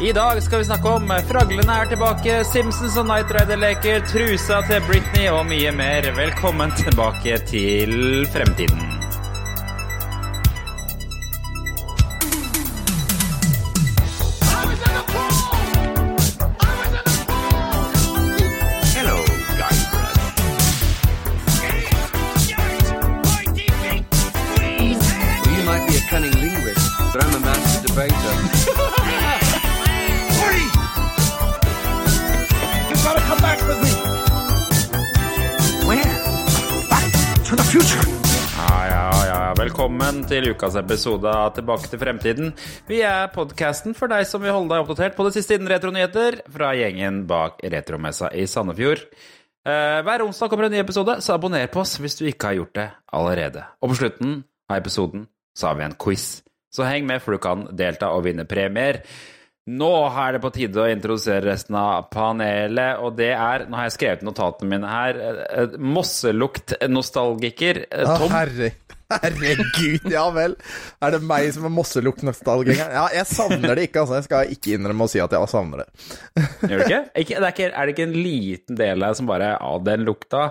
I dag skal vi snakke om Fraglene er tilbake, Simpsons og Night Rider leker, trusa til Britney og mye mer. Velkommen tilbake til fremtiden. Velkommen til ukas episode av Tilbake til fremtiden. Vi er podkasten for deg som vil holde deg oppdatert på det siste innen retronyheter fra gjengen bak Retromessa i Sandefjord. Eh, hver onsdag kommer en ny episode, så abonner på oss hvis du ikke har gjort det allerede. Og på slutten av episoden så har vi en quiz. Så heng med, for du kan delta og vinne premier. Nå er det på tide å introdusere resten av panelet, og det er Nå har jeg skrevet notatene mine her. eh, eh, Mosselukt-nostalgiker. eh, Å, Tom. herre, herregud, ja vel. Er det meg som er mosselukt-nostalgiker? Ja, jeg savner det ikke, altså. Jeg skal ikke innrømme å si at jeg savner det. Gjør du ikke? ikke, det er, ikke er det ikke en liten del her som bare Ja, den lukta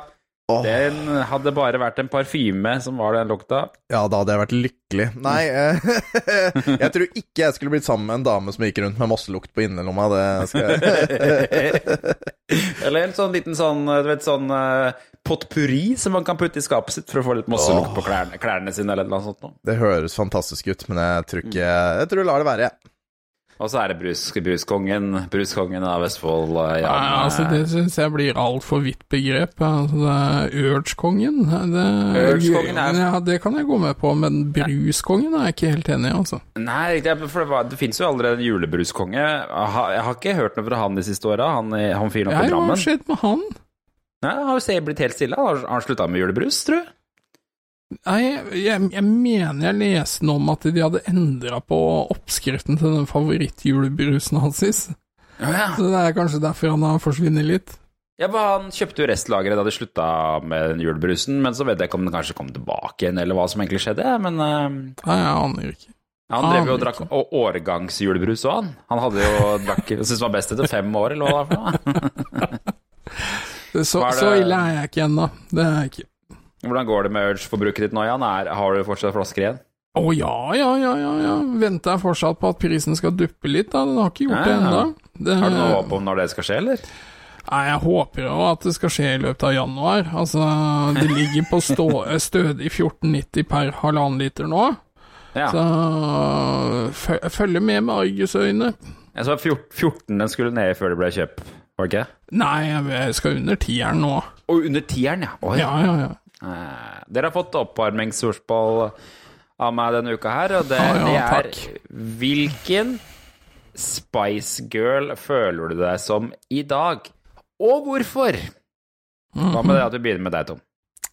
Åh. Den hadde bare vært en parfyme som var den lukta. Ja, da hadde jeg vært lykkelig. Nei, eh, jeg tror ikke jeg skulle blitt sammen med en dame som gikk rundt med mosselukt på innerlomma. Det skal jeg Eller en sånn liten sånn, du vet, sånn uh, potpurri som man kan putte i skapet sitt for å få litt mosselukt på klærne, klærne sine, eller noe sånt. Det høres fantastisk ut, men jeg tror ikke Jeg tror jeg lar det være, jeg. Og så er det brus, bruskongen, bruskongen av Vestfold. Ja, Jan, Nei, altså Det syns jeg blir altfor vidt begrep. Altså, det er Urge-kongen. Det, er- ja, det kan jeg gå med på, men Bruskongen er jeg ikke helt enig i, altså. Nei, det, for det, var, det finnes jo allerede en julebruskonge. Jeg har, jeg har ikke hørt noe fra han de siste åra, han, han fyren oppe i Drammen. hva har skjedd med han? Nei, han har jo blitt helt stille. Har, har han slutta med julebrus, tror du? Nei, jeg, jeg mener jeg leste noe om at de hadde endra på oppskriften til den favorittjulebrusen hans. Ja, ja. Så det er kanskje derfor han har forsvunnet litt. Ja, men Han kjøpte jo restlageret da de slutta med den julebrusen, men så vet jeg ikke om den kanskje kom tilbake igjen, eller hva som egentlig skjedde. Men uh... Nei, jeg aner ikke. han drev jo og drakk årgangsjulebrus òg, han. Han hadde jo drakk syntes det var best etter fem år, eller hva det var for noe. Så, så ille er jeg ikke ennå. Det er jeg ikke. Hvordan går det med Urge-forbruket ditt nå, Jan? Er, har du fortsatt flasker igjen? Å ja, ja, ja, ja, ja. Venter jeg fortsatt på at prisen skal duppe litt, da. Den har ikke gjort det Ja, det ennå. Har du noe håp om når det skal skje, eller? Nei, jeg håper jo at det skal skje i løpet av januar. Altså, det ligger på stå, stødig 14,90 per halvannen liter nå. Ja. Så fø- følger med med argusøyne. Jeg så 14 14 den skulle ned før det ble kjøpt, var det ikke? Nei, jeg skal under tieren nå. Og under tieren, ja. Oi. Ja, ja, ja. Eh, Dere har fått oppvarmingsspørsmål av meg denne uka her, og det, Ja, ja, det er. Hvilken Spice Girl føler du deg som i dag, og hvorfor? Hva med det at vi begynner med deg, Tom?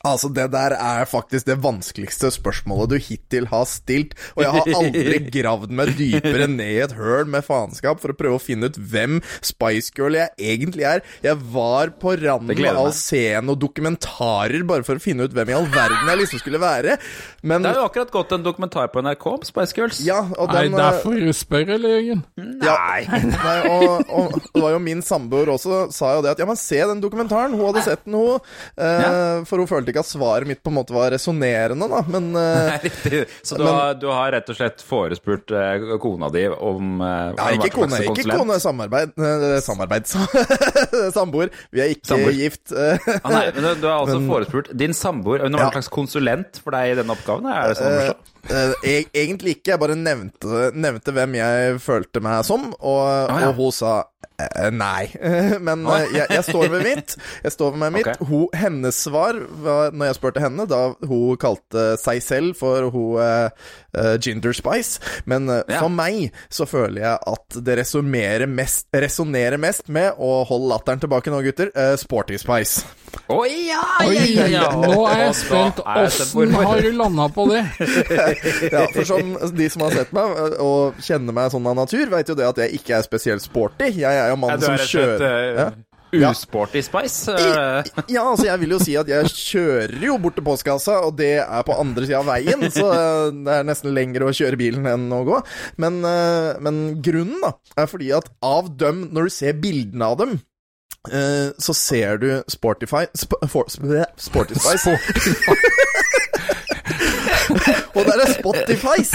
Altså, det der er faktisk det vanskeligste spørsmålet du hittil har stilt, og jeg har aldri gravd meg dypere ned i et høl med faenskap for å prøve å finne ut hvem Spice Girl jeg egentlig er. Jeg var på randen av å se noen dokumentarer bare for å finne ut hvem i all verden jeg liksom skulle være, men Det er jo akkurat gått en dokumentar på NRK om Spice Girls. ja, og Nei, den Nei, derfor du spør, eller, Jørgen? ja, Nei, og, og det var jo min samboer også sa jo det at ja, men se den dokumentaren. Hun hadde sett den, hun. Eh, For hun følte ikke at svaret mitt på en måte var resonnerende, da. Men eh, Nei, Riktig. Så du, Men- har, du har rett og slett forespurt eh, kona di om eh, ja, ikke hva kone, ikke kone, samarbeid. eh, Samarbeid, samboer. Vi er ikke Samboer. gift. eh. Ah, nei, men du, du har altså Men- forespurt din samboer Hun var Ja. en slags konsulent for deg i denne oppgaven? Er det sånn å forstå? Eh, eg- egentlig ikke, jeg bare nevnte, nevnte hvem jeg følte meg som, og, ja. og hun sa eh, nei. Men Å, eh, jeg, jeg står ved mitt. Jeg står ved meg mitt. Okay. Hun, hennes svar var, når jeg spurte henne, da hun kalte seg selv for hun eh, Ginger Spice, men Ja. for meg så føler jeg at det resonnerer mest, mest med, og hold latteren tilbake nå, gutter, Uh, Sporty Spice. Å oh, ja, ja, ja. nå er jeg er jeg spent Åssen har du landa på det? Ja, for som de som har sett meg øh, og kjenner meg sånn av natur, vet jo det at jeg ikke er spesielt sporty. Jeg er jo mannen som rett slett kjører eh. Usporty Spice? er Ja, altså jeg vil jo si at jeg kjører jo bort til postkassa, og det er på andre sida av veien, så eh, det er nesten lengre å kjøre bilen enn å gå. Men, eh, men grunnen da, er fordi at av dem, når du ser bildene av dem, eh, så ser du Sportify sp for, sp Sporty Spice. og det er Spotifys!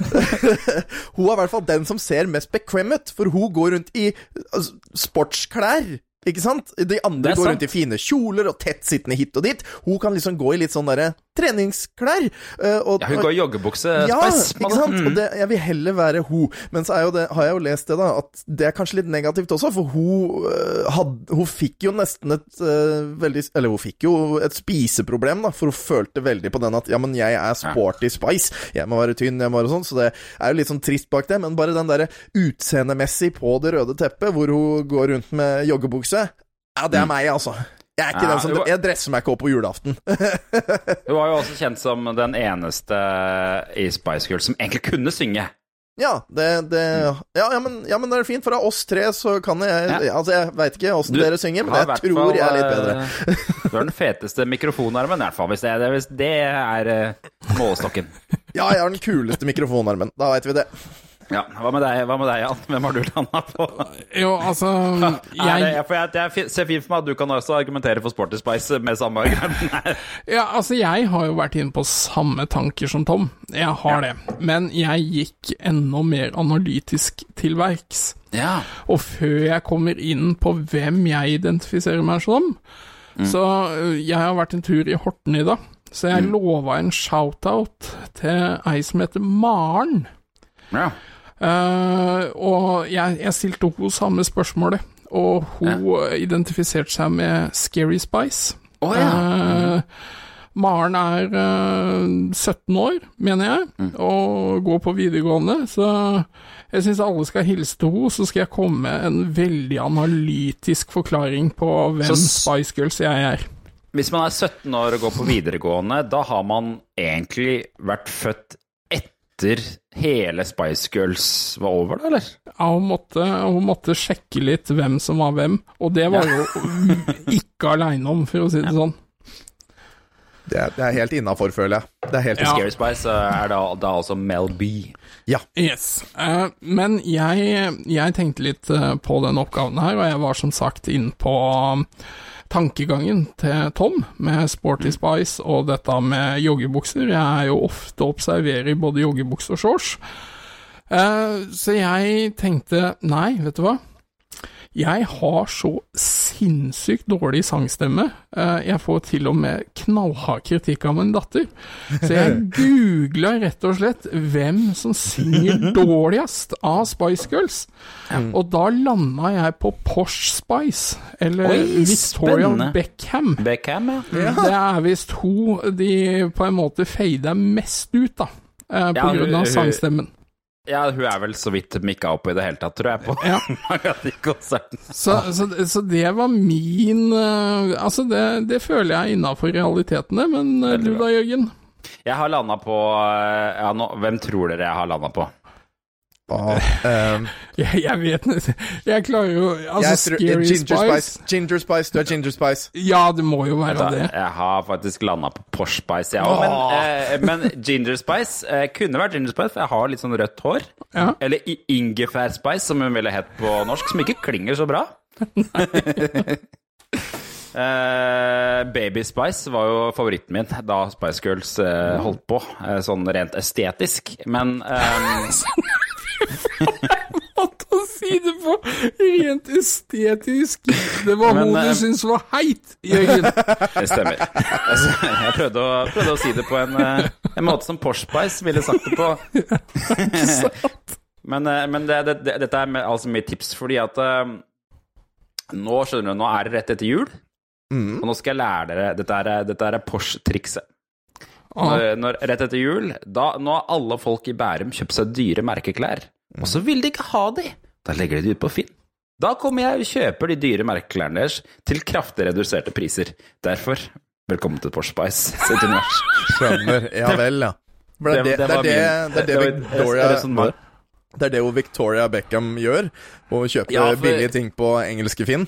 hun er i hvert fall den som ser mest bekvem ut, for hun går rundt i altså, sportsklær. Ikke sant? De andre går rundt i fine kjoler og tettsittende hit og dit. Hun kan liksom gå i litt sånn derre treningsklær. eh, og, Ja, hun går i joggebukse. ja, ikke sant? Mm. Og det, jeg vil heller være hun. Men så det, har jeg jo lest det, da, at det er kanskje litt negativt også, for hun, øh, had, hun fikk jo nesten et uh, veldig Eller hun fikk jo et spiseproblem, da, for hun følte veldig på den at ja, men jeg er sporty spice, jeg må være tynn, jeg må være sånn, så det er jo litt sånn trist bak det. Men bare den derre utseendemessig på det røde teppet, hvor hun går rundt med joggebukse, ja, det er meg, altså. Jeg er ikke Ja, den som var- Jeg dresser meg ikke opp på julaften. Hun var jo også kjent som den eneste i Spice Girls som egentlig kunne synge. Ja, det, det ja, ja, men, ja, men det er fint, for av oss tre så kan jeg. Altså, jeg veit ikke åssen dere synger, men jeg tror fall, jeg er litt bedre. eh, Du har den feteste mikrofonarmen, i hvert fall. Hvis det, hvis det er eh, målestokken. Ja, jeg har den kuleste mikrofonarmen. Da veit vi det. Ja, Hva med deg, hva med deg Jan? Hvem har du landa på? Jo, altså jeg... det, for jeg, jeg ser fint for meg at du kan også argumentere for Sporty Spice med samme argument. ja, altså jeg har jo vært inne på samme tanker som Tom. Jeg har det. Men jeg gikk enda mer analytisk til verks. Ja. Og før jeg kommer inn på hvem jeg identifiserer meg som, så øh, jeg har vært en tur i Horten i dag, så jeg lova en shout-out til ei som heter Maren. ja. Eh, og jeg, jeg stilte henne samme spørsmålet, og hun identifiserte seg med Scary Spice. Oh, ja. Eh, Maren er eh, 17 år, mener jeg, Mm. og går på videregående, så jeg syns alle skal hilse til henne, så skal jeg komme med en veldig analytisk forklaring på hvem Så Spice Girls jeg er. Hvis man er 17 år og går på videregående, da har man egentlig vært født etter hele Spice Girls var over, da, eller? Ja, hun måtte, hun måtte sjekke litt hvem som var hvem, og det var jo ikke aleine om, for å si det sånn. Det er, det er helt innafor, føler jeg. Det er helt Ja. Scary Spice eh, er da, da altså Mel B. Ja. Yes. Eh, men jeg, jeg tenkte litt eh, på den oppgaven her, og jeg var som sagt inne på tankegangen til Tom med Sporty Spice og dette med joggebukser. Jeg er jo ofte observerer observere i både joggebukse og shorts. Eh, så jeg tenkte nei, vet du hva. Jeg har så sinnssykt dårlig sangstemme. Eh, Jeg får til og med knallhard kritikk av min datter. Så jeg googla rett og slett hvem som synger dårligst av Spice Girls. Og da landa jeg på Posh Spice, eller Oi, Victoria spennende. Beckham. Beckham, ja. Det er visst hun de på en måte fader mest ut, da. eh, På Ja, grunn av sangstemmen. Ja, hun er vel så vidt mikka opp i det hele tatt, tror jeg, på Ja. av. Så, så, så det var min eh, Altså, det, det føler jeg er innafor realitetene, men eh, du da, Jørgen? Jeg har landa på eh, ja, nå, Hvem tror dere jeg har landa på? Og, eh, Jeg, jeg vet Jeg klarer jo Altså, tror, Scary Ginger Spice. Spice. Ginger Spice. Du er Ginger Spice. Ja, det må jo være Da, det. jeg har faktisk landa på Posh Spice, jeg òg. Men, eh, men Ginger Spice eh, kunne vært Ginger Spice, for jeg har litt sånn rødt hår. Ja. Eller Ingefær Spice, som hun ville hett på norsk, som ikke klinger så bra. Uh, Baby Spice var jo favoritten min da Spice Girls uh, holdt på, uh, sånn rent estetisk. Men eh, Måte å si det på rent estetisk. Det var Men, hun eh, du syntes var heit, Jørgen. det stemmer. Altså, jeg prøvde å, prøvde å si det på en, eh, en måte som Porschbeis ville sagt det på. Men, sant? men det, det, det, dette er med, altså mitt tips, fordi at uh, nå skjønner du, nå er det rett etter jul. Og nå skal jeg lære dere Dette er, dette er Porsche-trikset. Når, når, rett etter jul, da, nå har alle folk i Bærum kjøpt seg dyre merkeklær. Og så vil de ikke ha de. Da legger de de ut på Finn. Da kommer jeg og kjøper de dyre merkeklærne deres til kraftig reduserte priser. Derfor, velkommen til Porsche Spice sitt univers. Skjønner. Ja vel, ja. Det, det, det, er det, det det Victoria. Det er det jo Victoria Beckham gjør. Å kjøpe Ja, for- billige ting på engelske Finn.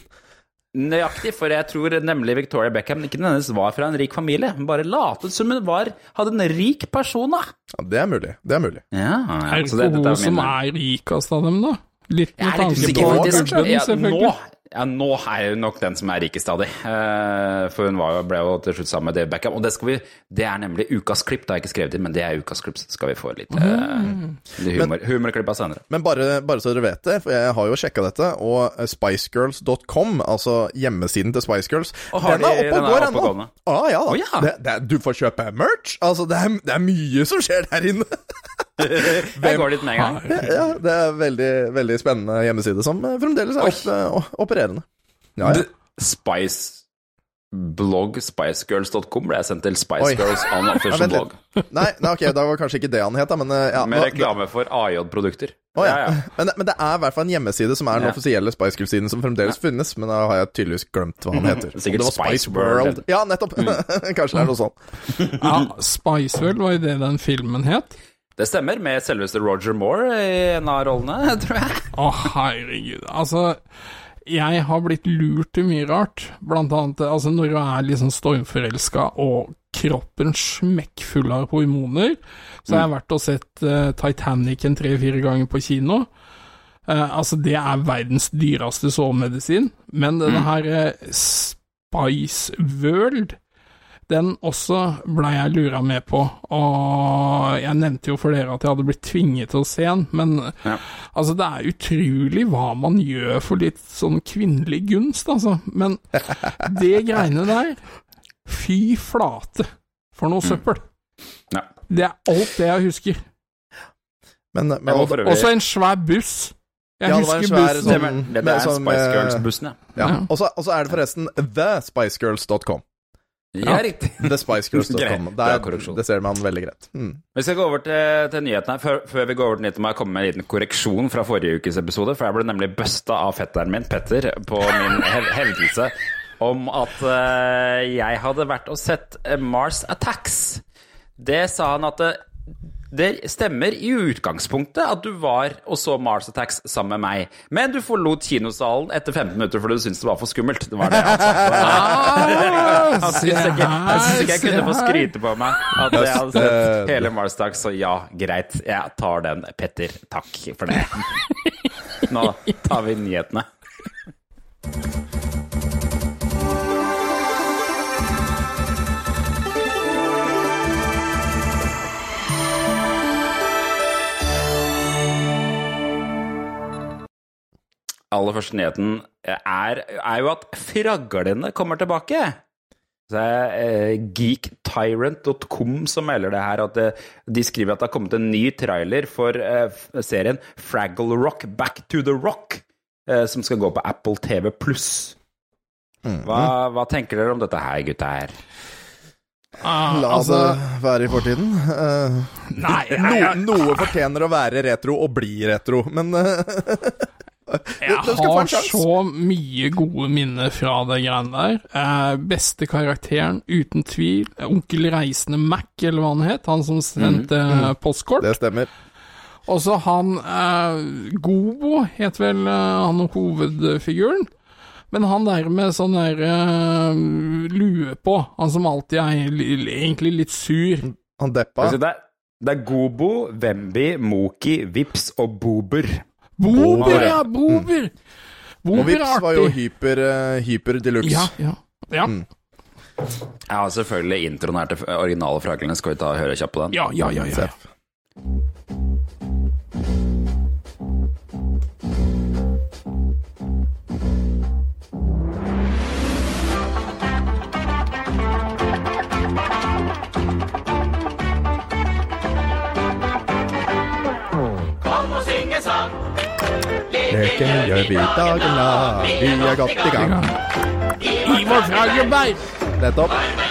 Nøyaktig, for jeg tror nemlig Victoria Beckham ikke nødvendigvis var fra en rik familie, men bare latet som hun var, hadde en rik person, da. Ja, det er mulig. Det er mulig. Ja, Er det ikke hun som er rikest av dem, da? Litt med er tanke på faktisk. Ja, nå. Ja, nå er hun nok den som er rikest av de. Eh, For hun var ble jo til slutt sammen med Dave Beckham. Og det, vi, det er nemlig ukas klipp. Det har jeg ikke skrevet inn, men det er ukas klipp. Så skal vi få litt, Mm. eh, litt humor, humorklipp av senere. Men bare, bare så dere vet det, for jeg har jo sjekka dette, og spicegirls.com, altså hjemmesiden til Spice Girls, Og har den er oppe og går ennå. Ah, ja, da. Å, ja. Det, det, du får kjøpe merch. Altså, det er, det er mye som skjer der inne. Jeg går dit med en gang. ja, det er veldig, veldig spennende hjemmeside som eh, fremdeles er opp, eh, opererende. Ja, ja. Spice blogg spicegirls.com ble jeg sendt til Spicegirls on official blog. Nei, nei, ok, da var kanskje ikke det han het, da, men eh, ja. Med reklame for AJ-produkter. Oh, ja. Ja, ja. Men, det- men det er i hvert fall en hjemmeside som er den Ja. offisielle Spice Girls-siden som fremdeles finnes, men da har jeg tydeligvis glemt hva han heter. Om Sikkert det var Spice World. Mm. Ja, nettopp. Kanskje det er noe sånt. Ja, Spiceworld var jo det den filmen het. Det stemmer, med selveste Roger Moore i en av rollene, tror jeg. Å, herregud. Altså, jeg har blitt lurt til mye rart. Blant annet altså, når du er liksom stormforelska og kroppen smekkfull av hormoner, så har jeg vært og sett uh, Titanic en tre-fire ganger på kino. Uh, altså, det er verdens dyreste sovemedisin, men denne her uh, Spice World den også blei jeg lura med på, og jeg nevnte jo for dere at jeg hadde blitt tvinget til å se den, men Ja. altså, det er utrolig hva man gjør for litt sånn kvinnelig gunst, altså. Men det greiene der, fy flate, for noe søppel. Ja. Det er alt det jeg husker. Men, men øvrig- Også en svær buss. Jeg Ja, det var en husker svær bussen. sånn- Stemmer. Det er sånn, Spice eh, Girls-bussen, ja. ja. Og så og så er det forresten thespicegirls.com. Ja, riktig. The Spice korreksjon. det ser man veldig greit. Mm. Vi skal gå over til, til nyhetene. Før, før vi går over til nyhetene, må jeg komme med en liten korreksjon fra forrige ukes episode. For jeg ble nemlig busta av fetteren min, Petter, på min hev hevdelse om at uh, jeg hadde vært og sett eh, Mars Attacks. Det sa han at det, det stemmer i utgangspunktet at du var og så Mars Attacks sammen med meg, men du forlot kinosalen etter 15 minutter fordi du syntes det var for skummelt. Det var det han sa. Han syntes ikke, han syntes ikke jeg kunne få skryte på meg at jeg hadde sett hele Mars Attacks, så ja, greit. Jeg tar den, Petter. Takk for det. Nå tar vi nyhetene. Aller første nyheten er, er jo at fraglene kommer tilbake. Så det er eh, geektyrant.com som melder det her, at de skriver at det har kommet en ny trailer for eh, serien Fraggle Rock Back to the Rock, eh, som skal gå på Apple TV pluss. Hva, hva tenker dere om dette her, gutta her? Ah, La altså, det være i fortiden. Uh, nei, nei, no, noe fortjener å være retro og bli retro, men eh, jeg har så mye gode minner fra det greiene der. Eh, beste karakteren, uten tvil. Onkel Reisende Mac, eller hva han het. Han som sendte eh, postkort. det stemmer. Og så han eh, Gobo, het vel eh, han hovedfiguren. Men han der med sånn der eh, lue på, han som alltid er egentlig litt sur. Han deppa. Det, er, det er Gobo, Wemby, Moki, Vips og Bober. Bober, Bober, ja! Bober! Og Vips var jo hyper, hyper, de luxe. deluxe. Ja, ja. ja. Mm. Ja, selvfølgelig introen her til originale fraklene. Skal vi ta høre kjapt på den? Ja, ja, ja, ja. Leken gjør vi dagen lang, vi er godt i gang. Ivar Fragelberg! Nettopp.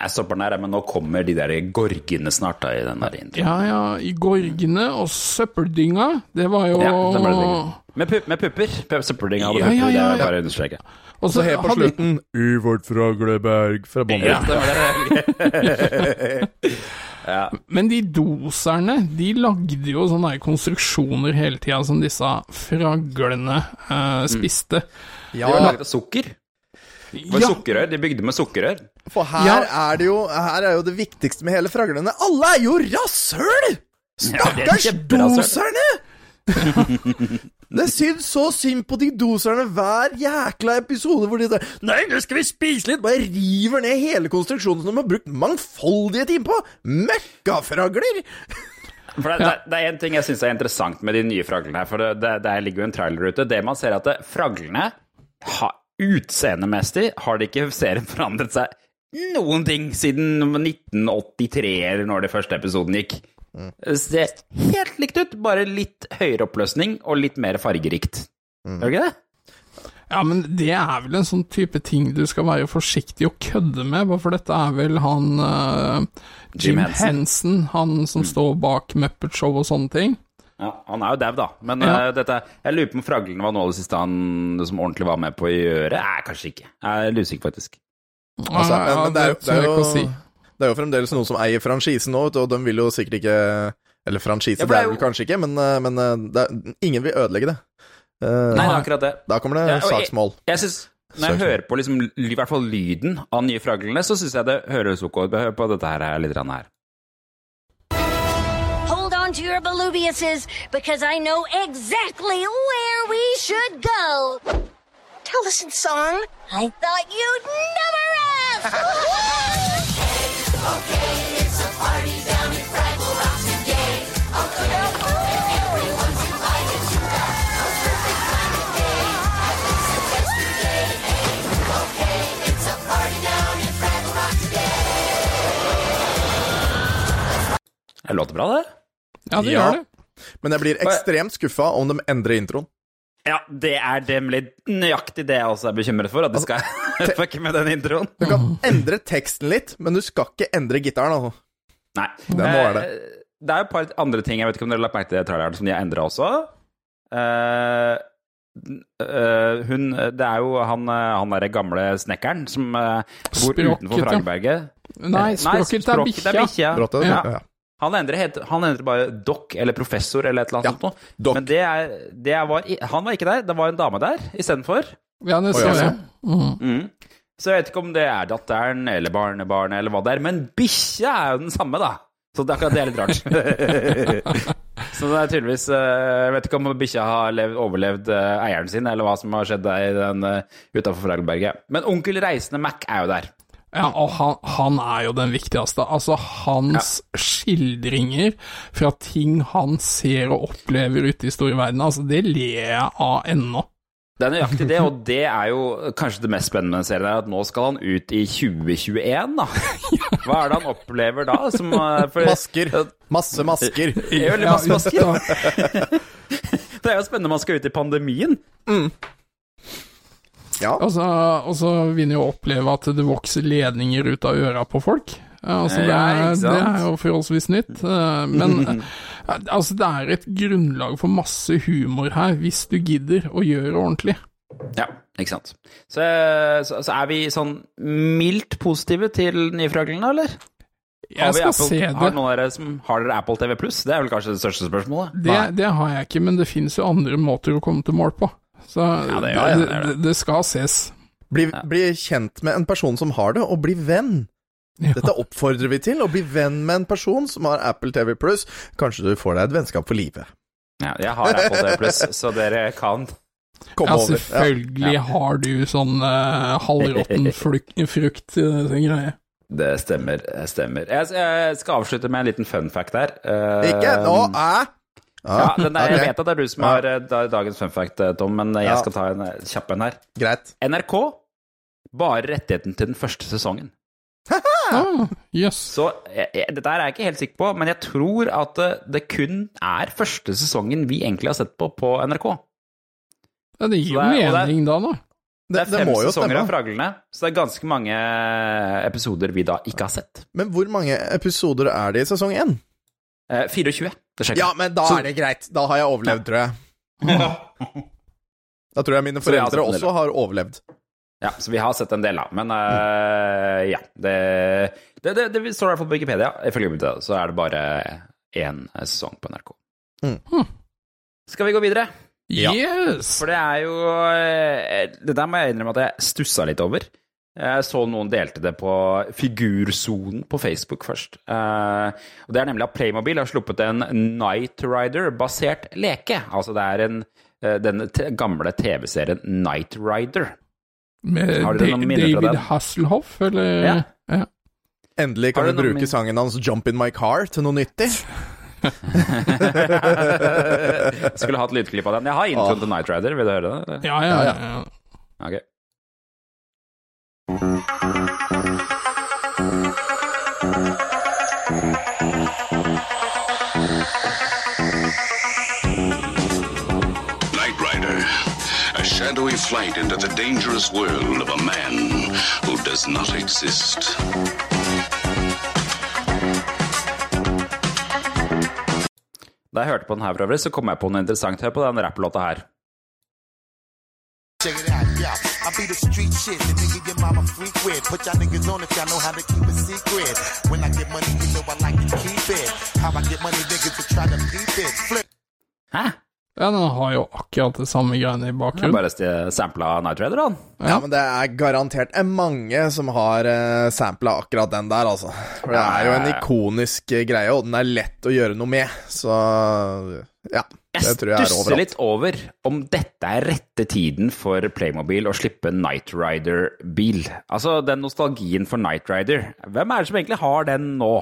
Jeg grasshopperne her, men nå kommer de der gorgene snart da, i den der introen. Ja, ja, i Gorgene og Søppeldynga, det var jo Ja, det det. Med, pu med pupper. Pu- Søppeldynga hadde Ja, pupper, ja, det ja, vil jeg ja. bare understreke. Og Så helt på hadde- slutten Ivart Fragleberg fra Bondevik. Ja, det. Men de doserne, de lagde jo sånne konstruksjoner hele tida som disse fraglene eh, spiste. De var laget av sukker. Det var Ja, sukkerrør. De bygde med sukkerrør. For her Ja. er det jo Her er jo det viktigste med hele fraglene. Alle er jo rasshøl! Stakkars ja, doserne! Det syns så synd på de doserne hver jækla episode hvor de sier Nei, nå skal vi spise litt! Bare river ned hele konstruksjonen som de har brukt mangfoldige timer på! Møkkafragler! For det, det, det er en ting jeg syns er interessant med de nye fraglene her. For det, det, ligger jo en trailer ute. Det man ser, er at fraglene ha, Utseendemessig har det ikke serien forandret seg noen ting siden 1983, eller når det første episoden gikk. Det ser helt likt ut, bare litt høyere oppløsning og litt mer fargerikt. Gjør det ikke det? Ja, men det er vel en sånn type ting du skal være forsiktig og kødde med, for dette er vel han uh, Jim Jim Henson. Henson, han som står bak Muppet Show og sånne ting. Ja, Han er jo dau, da. Men Ja. uh, dette, jeg lurer på om fraglene var noe av det siste han som ordentlig var med på å gjøre. Nei, kanskje ikke. Jeg er usikker, faktisk. Altså, men, ja, men det, er, det, er jo, si. det er jo fremdeles noen som eier franchisen nå, og de vil jo sikkert ikke Eller franchise, Ja, det er jo- vel kanskje ikke, men, eh, men eh, det er, ingen vil ødelegge det. Uh, Nei, det er akkurat det. Da kommer det Ja, og jeg- Jeg synes, Når jeg hører på liksom, i hvert fall lyden av nye fraglene, så syns jeg det høres ok ut. Hør på dette her litt her. Hold on to your Belubiuses because I know exactly where we should go. Tell us in song. I thought you'd never. Det låter bra, det. Ja, det Ja. gjør det. Men jeg blir ekstremt skuffa om de endrer introen. Ja, det er nemlig nøyaktig det jeg også er bekymret for, at de skal fucke med den introen. Du kan endre teksten litt, men du skal ikke endre gitaren. Altså. Nei. Det må være det. Eh, Det er jo et par andre ting, jeg vet ikke om dere har lagt merke til det i traileren, som de har endra også. Uh, uh, hun Det er jo han, han derre gamle snekkeren som uh, bor Språket, utenfor ja. Frageberget. Nei, språket er bikkja. bikkja. Ja. Han endrer, het- han endrer bare doc eller professor eller et eller annet Ja, sånt noe. doc. Men det er, det er var, han var ikke der, det var en dame der istedenfor. Ja, Å, så ja, jeg. Mm. Mm. Så jeg vet ikke om det er datteren eller barnebarnet eller hva det er, men bikkja er jo den samme, da. Så det er akkurat det er litt rart. Så det er tydeligvis eh, Jeg vet ikke om bikkja har levd, overlevd eh, eieren sin, eller hva som har skjedd der i den uh, utafor Fragelberget. Men onkel Reisende Mac er jo der. Ja, og han, han er jo den viktigste. Altså, hans skildringer fra ting han ser og opplever ute i store verden, altså, det ler jeg av ennå. Det er nøyaktig det, og det er jo kanskje det mest spennende med serien, er at nå skal han ut i 2021, da. Hva er det han opplever da? Som, eh, for, Masker. Masse masker. Er veldig masse masker. Det er jo spennende om han skal ut i pandemien. Ja. Og så, og så vil en jo oppleve at det vokser ledninger ut av øra på folk. Altså, det, er, det er jo forholdsvis nytt. eh, Men eh, altså, det er et grunnlag for masse humor her, hvis du gidder å gjøre det ordentlig. Ja, ikke sant. Så, så, så er vi sånn mildt positive til Nyfraglene, eller? Jeg skal Apple- se Har det. noen av dere som har dere Apple TV Pluss? Det er vel kanskje det største spørsmålet? Det, det har jeg ikke, men det finnes jo andre måter å komme til mål på. Så Ja, det det, gjør det, det, det det. det, skal ses. Bli, bli kjent med en person som har det, og bli venn. Ja. Dette oppfordrer vi til. Å bli venn med en person som har Apple TV Pluss. Kanskje du får deg et vennskap for livet. Ja, jeg har Apple TV Pluss, så dere kan Kom Ja, over. Ja. selvfølgelig har du sånn uh, halvråtten frukt, uh, greie. Det stemmer. det stemmer. Jeg, jeg skal avslutte med en liten fun fact der. Uh, Ikke nå, æ! Ja, den der, Jeg vet at det er du som har eh, dagens fun fact, eh, Tom, men jeg skal ta en eh, kjapp en her. Greit. NRK bare rettigheten til den første sesongen. Ah, yes. Så jeg, jeg, dette er jeg ikke helt sikker på, men jeg tror at eh, det kun er første sesongen vi egentlig har sett på på NRK. Ja, det gir jo det er- det er- mening da, da. Det er fem det sesonger av Fraglene, så det er ganske mange episoder vi da ikke har sett. Men hvor mange episoder er det i sesong én? Eh, 24. Det Ja, men da Så- er det greit. Da har jeg overlevd, tror jeg. Da tror jeg mine foreldre også har overlevd. Ja, så vi har sett en del, da. Men uh, ja. Det, det, det, det står i hvert fall på Wikipedia. Ifølge Wikipedia så er det bare én sesong på NRK. Mm. Skal vi gå videre? Ja. Yes! For det er jo eh, Det der må jeg innrømme at jeg stussa litt over. Jeg så noen delte det på Figursonen på Facebook først. Eh, og Det er nemlig at Playmobil har sluppet en Night Rider-basert leke. Altså det er en, eh, den t gamle TV-serien Night Rider. Med Har du noen minner fra David den? Hasselhoff, eller? Ja. ja. Endelig kan du bruke min- sangen hans 'Jump In My Car' til noe nyttig. Skulle hatt lydklipp av den. Jeg har introen til Night Rider. Vil du høre det? eller? Ja, ja, Ja, ja. ja. Shadowy flight into the dangerous world of a man who does not exist. Da jeg hørte på den her, for øvrig, så kom jeg på noe interessant. Hør på den rapplåta her. Check it out, yeah. Be the street shit, the nigga your mama freak with. Put y'all niggas on if y'all know how to keep it secret. When I get money, you know I like to keep it. How I get money, niggas will try to peep it. Flip. Hæ? Ja, den har jo akkurat det samme greiene i bakgrunnen. bare sampla Night Rider, han. Ja, men det er garantert er mange som har uh, sampla akkurat den der, altså. For det er jo en ikonisk eh, greie, og den er lett å gjøre noe med. Så ja. Jeg jeg er stusser litt over om dette er rette tiden for Playmobil å slippe Night Rider-bil. Altså, den nostalgien for Night Rider. Hvem er det som egentlig har den nå?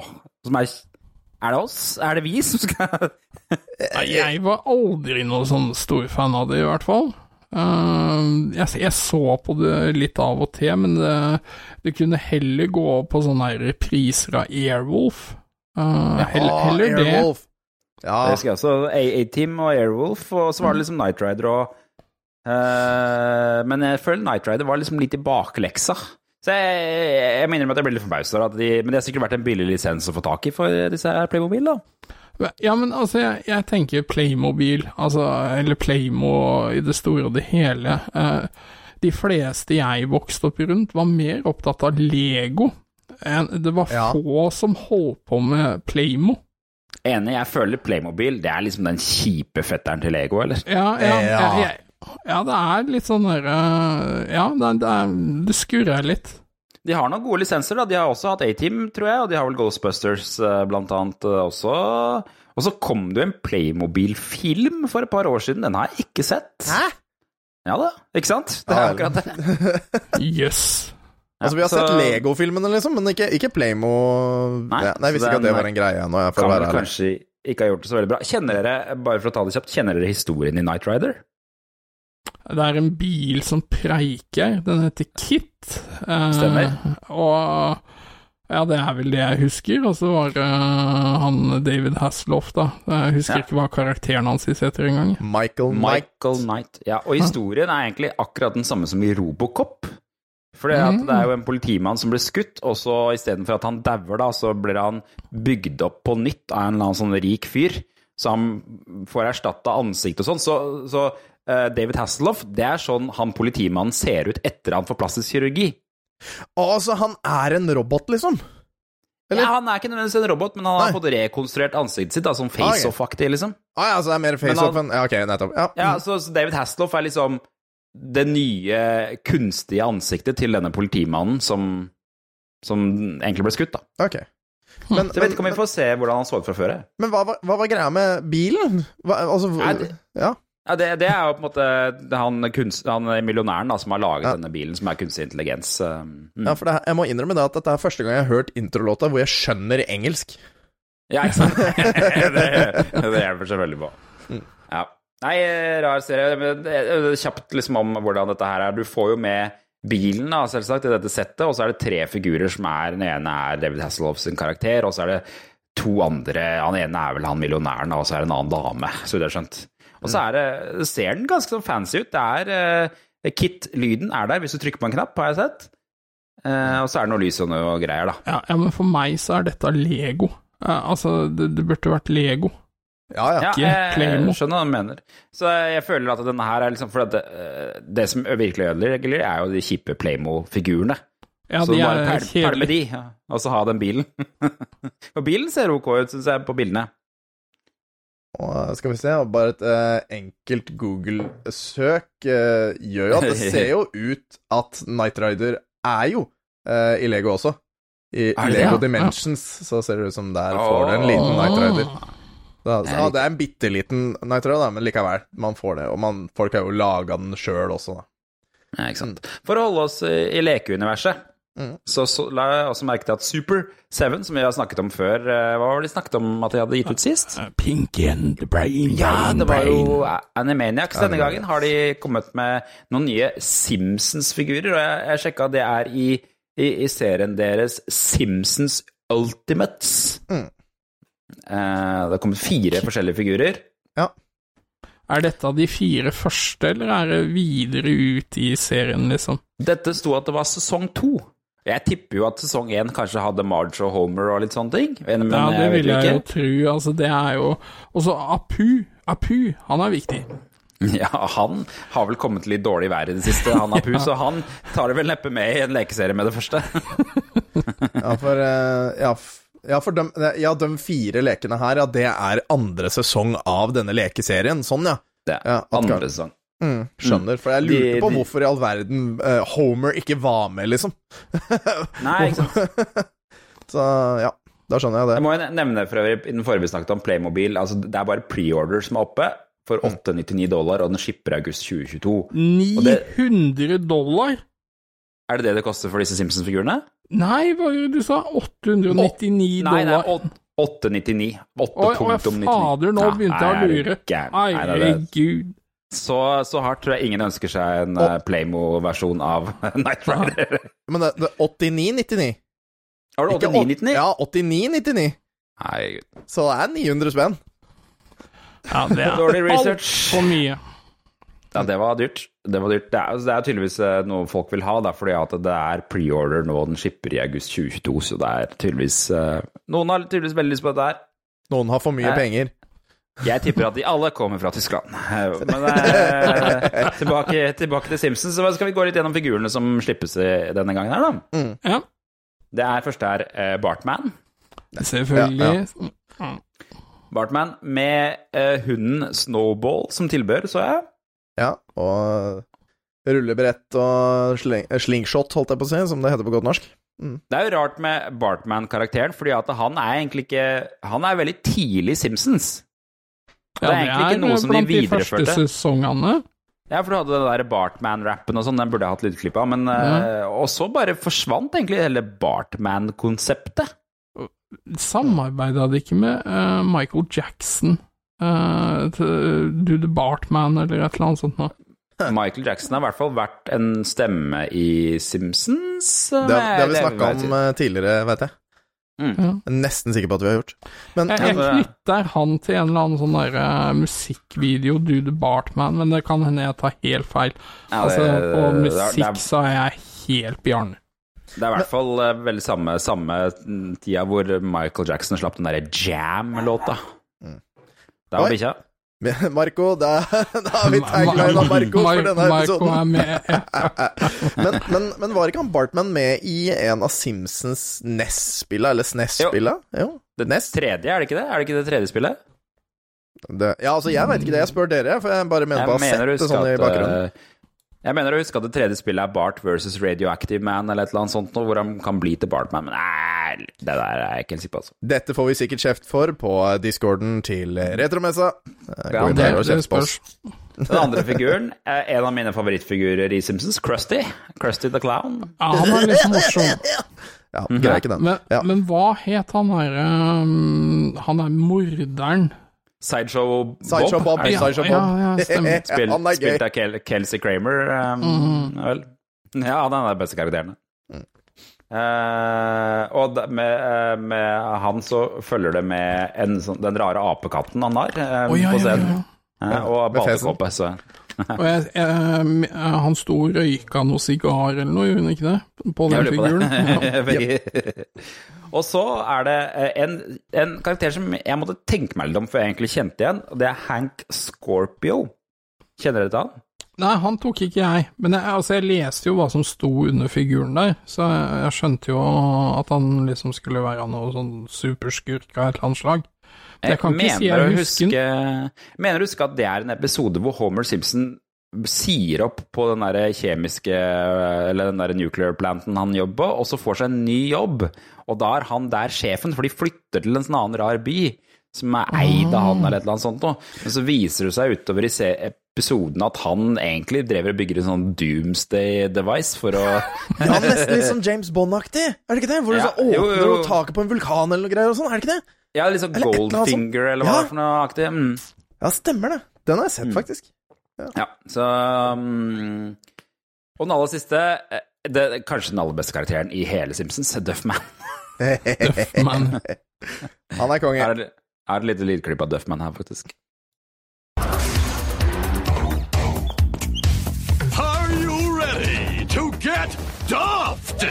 Som er, er det oss? Er det vi som skal Jeg var aldri noe sånn stor fan av det, i hvert fall. Eh, jeg, jeg så på det litt av og til, men det, det kunne heller gå på sånne repriser av Airwolf. Uh, heller, heller det. Ja, Jeg husker også A-Team og Airwolf, og så var det liksom Night Rider og eh, Men jeg føler Night Rider var liksom litt i bakleksa. Så jeg, jeg meg at jeg ble litt forbausa. de Men det har sikkert vært en billig lisens å få tak i for disse her Playmobil, da. Ja, men altså, jeg, jeg tenker Playmobil, altså, eller Playmo i det store og det hele. Eh, de fleste jeg vokste opp rundt, var mer opptatt av Lego. enn- Det var Ja. få som holdt på med Playmo. Enig, jeg føler Playmobil det er liksom den kjipe fetteren til Lego, eller? Ja, ja, Ja. ja. jeg- ja det er litt sånn derre Ja, det, det, er, det skurrer litt. De har noen gode lisenser, da. De har også hatt A-Team, tror jeg, og de har vel Ghostbusters eh, blant annet eh, også. Og så kom det jo en Playmobil-film for et par år siden. Den har jeg ikke sett. Hæ? Ja da, ikke sant? Det er Ja. akkurat det. Jøss. Altså, vi har så- sett Lego-filmene, liksom, men ikke, ikke Playmo Nei, ja, Nei, jeg visste ikke at det var en greie ennå, Kan være vel kanskje ikke ha gjort det så veldig bra. Kjenner dere, bare for å ta det kjapt, kjenner dere historien i Night Rider? Det er en bil som preiker. Den heter Kit. Eh, Stemmer. Og ja, det er vel det jeg husker. Og så var det han David Hasselhoff, da. Jeg husker Ja. ikke hva karakteren hans heter engang. Michael Knight. Michael Knight. Ja, og historien er egentlig akkurat den samme som i Robocop. For det, Mm. det er jo en politimann som blir skutt, og så istedenfor at han dauer, da, så blir han bygd opp på nytt av en eller annen sånn rik fyr. Så han får erstatta ansikt og sånn. Så, så uh, David Hasselhoff, det er sånn han politimannen ser ut etter han får plastisk kirurgi. Altså, han er en robot, liksom? Eller? Ja, Han er ikke nødvendigvis en robot, men han har Nei. fått rekonstruert ansiktet sitt, da, sånn Ah, face-off-aktig, liksom. Ah, ja, så det er mer face-off enn Ja, ok, nettopp. Ja. Ja, så, så David Hasselhoff er liksom det nye kunstige ansiktet til denne politimannen som, som egentlig ble skutt, da. Ok. Men, Så jeg vet ikke om vi får se hvordan han så ut fra før. men hva, var- hva var greia med bilen? Hva, altså Nei, det- Ja. Ja, det, det er jo på en måte han, kunst, han millionæren da, som har laget Ja. denne bilen, som er kunstig intelligens. Mm. ja, for det, jeg må innrømme det at dette er første gang jeg har hørt introlåta hvor jeg skjønner engelsk. Ja, ikke sant? det, det hjelper selvfølgelig på. Nei, rar serie. Men det kjapt liksom om hvordan dette her er. Du får jo med bilen, da, selvsagt, i dette settet, og så er det tre figurer som er Den ene er David Hasselhoff sin karakter, og så er det to andre Han ene er vel han millionæren, og så er det en annen dame, så jeg har skjønt. Og så er det, ser den ganske sånn fancy ut. Det er, uh, Kit-lyden er der hvis du trykker på en knapp, har jeg sett. Uh, og så er det noe lys og noe greier, da. Ja, ja, men for meg så er dette Lego. Uh, altså, det, det burde vært Lego. Ja, ja. Ja, jeg, jeg, skjønner hva du mener. Så jeg føler at denne her er liksom For det, eh, det som virkelig ødelegger, er jo de kjipe Playmo-figurene. Ja, så de bare pæl- pælme de, ja. og så ha den bilen. og bilen ser ok ut, syns jeg, på bildene. Og skal vi se, bare et eh, enkelt Google-søk eh, gjør jo at det ser jo ut at Night Rider er jo eh, i Lego også. I det Lego det? Dimensions så ser det ut som der får du en liten Night Rider. Da, så, ja, det er en bitte liten Nitro, da, men likevel, man får det. Og man, folk har jo laga den sjøl også, da. Ja, ikke sant. For å holde oss i, lekeuniverset, Mm. så, så la jeg også merke til at Super 7, som vi har snakket om før eh, Hva var det de snakket om at de hadde gitt ut sist? Pinky and the Brain, Ja, det var jo Animaniacs. Denne gangen har de kommet med noen nye Simpsons-figurer, og jeg, jeg sjekka det er i, i, i serien deres Simpsons Ultimates. Mm. Eh, det har kommet fire forskjellige figurer. Ja. Er dette de fire første, eller er det videre ut i serien, liksom? Dette sto at det var sesong to. Jeg tipper jo at sesong én kanskje hadde Marge og Homer og litt sånne ting. Men ja, det jeg vil jeg jeg jo tro. Altså, det er jo Og så Apu. Apu, han er viktig. Ja, han har vel kommet litt dårlig i været i det siste, han Apu, så han tar det vel neppe med i en lekeserie med det første. Ja, for, eh, ja, f- ja, for de, ja, de fire lekene her, ja, det er andre sesong av denne lekeserien. Sånn, ja. Det er Ja, andre sesong. Mm, skjønner. For jeg lurte De- på hvorfor i all verden uh, Homer ikke var med, liksom. Nei, ikke sant. Så ja, da skjønner jeg det. Jeg må jo nevne for øvrig, i den forrige vi snakket om Playmobil, altså det er bare preorder som er oppe for 899 dollar, og den skipper i august 2022. Og det- 900 dollar? Er det det det koster for disse Simpsons-figurene? Nei, hva var det du sa? 899 Nei, det er dollar? åt- 899. Oi, oi, 8.99. fader, nå begynte jeg å lure. det er det. Herregud. Så, så hardt tror jeg ingen ønsker seg en eh, Playmo-versjon av Night Rider. Men det, det er 89,99. Har du 8999? Ja, 89,99. Herregud. Så det er 900 spenn. Ja, det er Dårlig research. altfor mye. Ja, det var dyrt. Det var dyrt. Det er, det er tydeligvis eh, noe folk vil ha, da, fordi at det er preorder nå, den skipper i august 2022, så det er tydeligvis eh, Noen har tydeligvis veldig lyst på dette her. Noen har for mye Eh. penger. Jeg tipper at de alle kommer fra Tyskland. Men eh, tilbake, tilbake til Simpsons. Så skal vi gå litt gjennom figurene som slippes i denne gangen her, da. Ja, Det er første er eh, Bartman. selvfølgelig. Bartman med eh, hunden Snowball som tilbør, så jeg. Ja, og rullebrett og sling, slingshot, holdt jeg på å si, som det heter på godt norsk. Det er jo rart med Bartman-karakteren, fordi at han er egentlig ikke Han er veldig tidlig Simpsons. Det er egentlig ikke noe som de videreførte. blant de første sesongene. Ja, for du hadde den der Bartman-rappen og sånn, den burde jeg hatt lydklipp av, men eh, Og så bare forsvant egentlig hele Bartman-konseptet. Samarbeida de ikke med uh, Michael Jackson? Eh, til Do the Bartman, eller et eller annet sånt noe? Michael Jackson har i hvert fall vært en stemme i Simpsons. Det, det har vi vil snakka om eh, tidligere, vet jeg. Mm. Ja. Jeg er Nesten sikker på at vi har gjort. Men Jeg, jeg knytter han til en eller annen sånn der eh, musikkvideo, Do the Bartman, men det kan hende jeg tar helt feil. Ja, altså, det- på det er- det musikk er- så er jeg helt bjarne. Det er i hvert fall eh, veldig samme, samme tida hvor Michael Jackson slapp den derre Jam-låta. Der var bikkja. Marco, da, da har vi tagline av Marco for denne Marco er episoden. med. Men, men, men var ikke han Bartman med i en av Simpsons NES-spilla, eller SNES-spilla? Jo. Det NES? tredje, er det ikke det? Er det ikke det tredje spillet? Det, ja, altså, jeg veit ikke det. Jeg spør dere, for jeg bare mener jeg bare mener sett det sånn i bakgrunnen. Eh, Jeg mener å huske at det tredje spillet er Bart versus Radioactive Man, eller et eller annet sånt, hvor han kan bli til Bartman, men nei, det der er jeg ikke helt sikker på, altså. Dette får vi sikkert kjeft for på discorden til Retromessa. Eh, Ja, det- Det kjeft på oss. spørs. Den andre figuren er en av mine favorittfigurer i Simpsons, Krusty. Krusty the Clown. Ja, han er litt morsom. Ja, greier ikke den. Men, Ja. men hva het han herre um, Han er morderen. Sideshow Bob. Sideshow Bob. er det Ja, Sideshow Bob. ja, stemmer. Spil, Han er gøy. spilt av Kel Kelsey Kramer, um, vel? Ja, han er den beste karakteren. Mm. Uh, og med, eh, med han så følger det med en sånn, den rare apekatten han har eh, oh, ja, på ja, scenen. ja. Uh, og badekåpe. Og jeg, jeg, han sto og røyka noe sigar eller noe, gjorde han ikke det? På den figuren. Ja. Veldig- og så er det eh, en, en karakter som jeg måtte tenke meg litt om før jeg egentlig kjente igjen, og det er Hank Scorpio. Kjenner dere til han? Nei, han tok ikke jeg, men jeg, altså, jeg leste jo hva som sto under figuren der, så jeg, jeg skjønte jo at han liksom skulle være noe sånn superskurk av et eller annet slag. Jeg kan ikke si mener jeg husker huske, mener å huske at det er en episode hvor Homer Simpson sier opp på den der kjemiske Eller den der nuclear planten han jobber på, og så får seg en ny jobb. Og da er han der sjefen, for de flytter til en sånn annen rar by som er eid av han eller et eller annet sånt noe. Men så viser det seg utover i episoden at han egentlig drever og bygger en sånn doomsday device for å Ja, nesten litt sånn James Bond-aktig, er det ikke det? Hvor du Ja, så åpner jo. og taket på en vulkan eller noe greier og sånn, er det ikke det? Ja, litt sånn Eller eller. Goldfinger eller hva Ja. det er for noe aktig. Mm. Ja, stemmer det. Den har jeg sett, faktisk. Ja, så um, Og den aller siste eh, det, Kanskje den aller beste karakteren i hele Simpsons, Duffman. Duffman. Han er konge. Er det, er det litt lydklipp av Duffman her, faktisk? Are you ready to get duffed?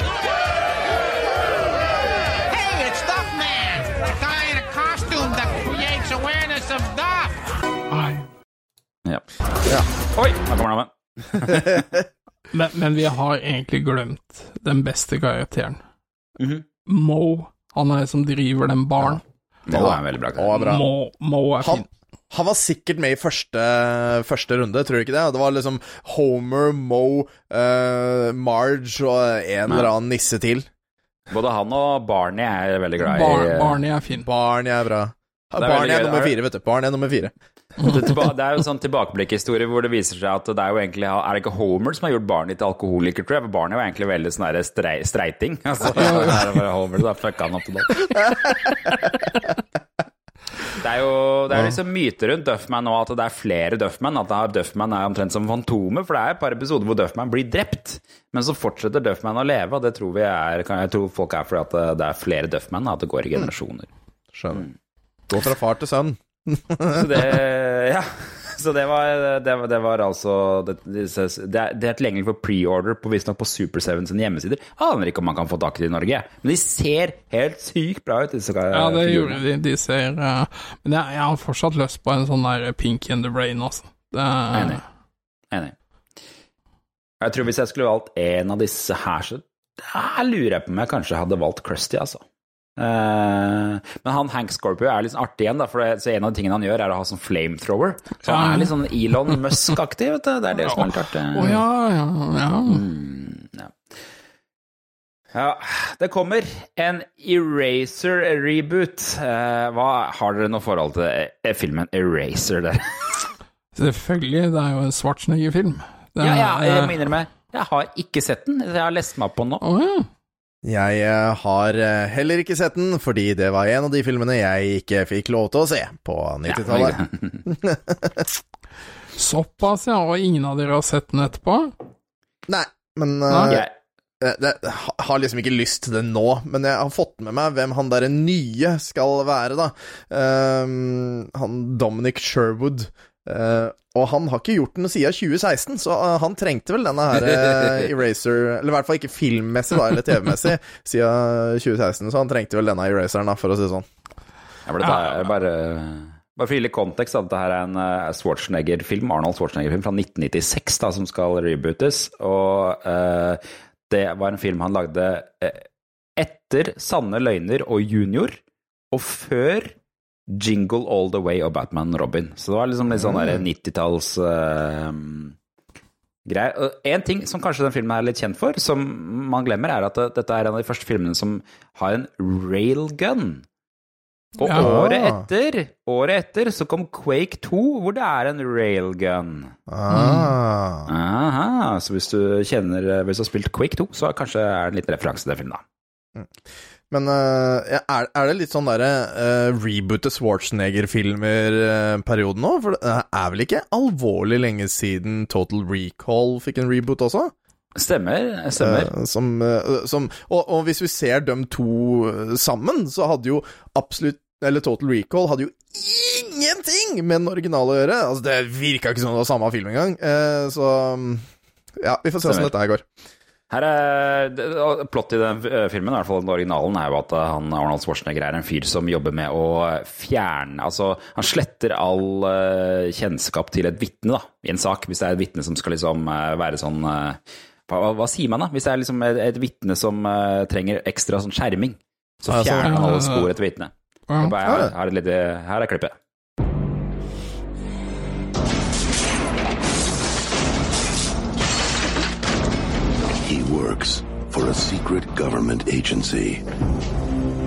Ja. Ja. Oi, nå kommer navnet. Men, men vi har egentlig glemt den beste karakteren. Mhm. Mo, han er som driver den baren. Det er en veldig bra karakter. bra. Mo, Mo er fin. han var sikkert med i første, første runde, tror du ikke det? Det var liksom Homer, Mo, uh, Marge og en eller annen nisse til. Både han og Barney er veldig glad i Bar, Barney er fin. Barney er bra. er Barney er nummer Er- fire, vet du. Barney er nummer fire. Det, er jo en sånn tilbakeblikkhistorie hvor det viser seg at det er jo egentlig Er det ikke Homer som har gjort barnet til alkoholiker, tror jeg? For er jo egentlig veldig sånn derre strei, streiting. Altså, det er bare Homer, da fucka han opp til det. Det er jo det er liksom myter rundt Duffman nå, at det er flere Duffman. At Duffman er omtrent som Fantomet, for det er et par episoder hvor Duffman blir drept. Men så fortsetter Duffman å leve, og det tror vi er kan Jeg tror folk er fordi at det er flere Duffman, at det går i generasjoner. Skjønner. Gå fra far til sønn. Så det Ja. Så det var, det, var- det var altså Det, det, er, det er tilgjengelig for preorder på visstnok på Super 7 sine hjemmesider. Jeg Aner ikke om man kan få tak i det i Norge. Men de ser helt sykt bra ut, disse Ja, det gjorde de. De ser uh, Men jeg, jeg har fortsatt lyst på en sånn der pink in the Brain, altså. Det, Enig. Enig. Jeg tror hvis jeg skulle valgt en av disse her, så der lurer jeg på om jeg kanskje hadde valgt Krusty, altså. Eh, men han Hank Scorpio er litt sånn artig igjen, da, for det, så en av de tingene han gjør, er å ha sånn flamethrower. Så han er litt sånn Elon Musk-aktig, vet du. Det er det som er litt artig. Oh, ja, ja, ja. Mm, ja. Ja, det kommer en Eraser-reboot. Eh, hva Har dere noe forhold til eh, filmen Eraser der? Selvfølgelig, det er jo en Schwarzenegger-film. Det Ja, ja, jeg må innrømme, jeg har ikke sett den. Jeg har lest meg opp på den nå. Oh, ja. Jeg eh, har eh, heller ikke sett den, fordi det var en av de filmene jeg ikke fikk lov til å se på 90-tallet. Såpass, ja. Og ingen av dere har sett den etterpå? Nei, men Nei. eh, Jeg, har liksom ikke lyst til det nå, men jeg har fått med meg hvem han derre nye skal være, da. Um, han Dominic Sherwood. Eh, og han har ikke gjort den siden 2016, så uh, han trengte vel denne her uh, Eraser Eller i hvert fall ikke filmmessig, da, eller TV-messig, siden 2016, så han trengte vel denne Eraseren, da, for å si det sånn. jeg det bare, bare, bare for å gi litt kontekst, at dette her er en Schwarzenegger-film, Arnold Schwarzenegger-film fra 1996 da, som skal rebootes. Og eh, det var en film han lagde etter Sanne løgner og Junior, og før Jingle All The Way og Batman Robin. Så det var liksom litt sånn der 90-talls uh, greier. Og En ting som kanskje den filmen er litt kjent for, som man glemmer, er at det, dette er en av de første filmene som har en railgun. Og Ja. året etter, året etter så kom Quake 2, hvor det er en railgun. Ah. Aha, så hvis du kjenner Hvis du har spilt Quake 2, så kanskje er det en liten referanse til den filmen, da. Men eh, er, er det litt sånn derre uh, reboote Schwarzenegger-filmer-perioden nå? For det er vel ikke alvorlig lenge siden Total Recall fikk en reboot også? Stemmer. stemmer. Uh, som, uh, som, og, og hvis vi ser dem to eh, sammen, så hadde jo absolutt Eller Total Recall hadde jo ingenting ingenting med den originale å gjøre. Altså, det virka ikke som det var samme film engang. Uh, så mm, ja, vi får se åssen dette her går. Her er, Plott i den eh, filmen, i hvert fall den originalen, er jo at eh, han, Arnold Schwarzenegger er en fyr som jobber med å fjerne Altså, han sletter all eh, kjennskap til et vitne, da, i en sak. Hvis det er et vitne som skal liksom eh, være sånn eh, hva, hva, sier man, da? Hvis det er liksom et, et vitne som eh, trenger ekstra sånn skjerming, så fjerner han alle Ja. spor etter vitnet. Her, her, er her er klippet. Works for a secret government agency.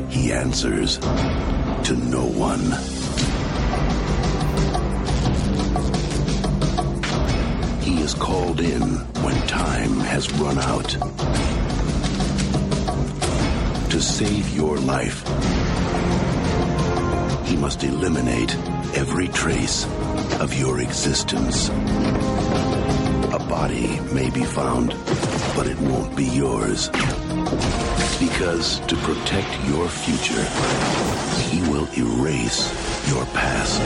He answers to no one. He is called in when time has run out. To save your life, he must eliminate every trace of your existence. Body may be found, but it won't be yours. Because to protect your future, he will erase your past.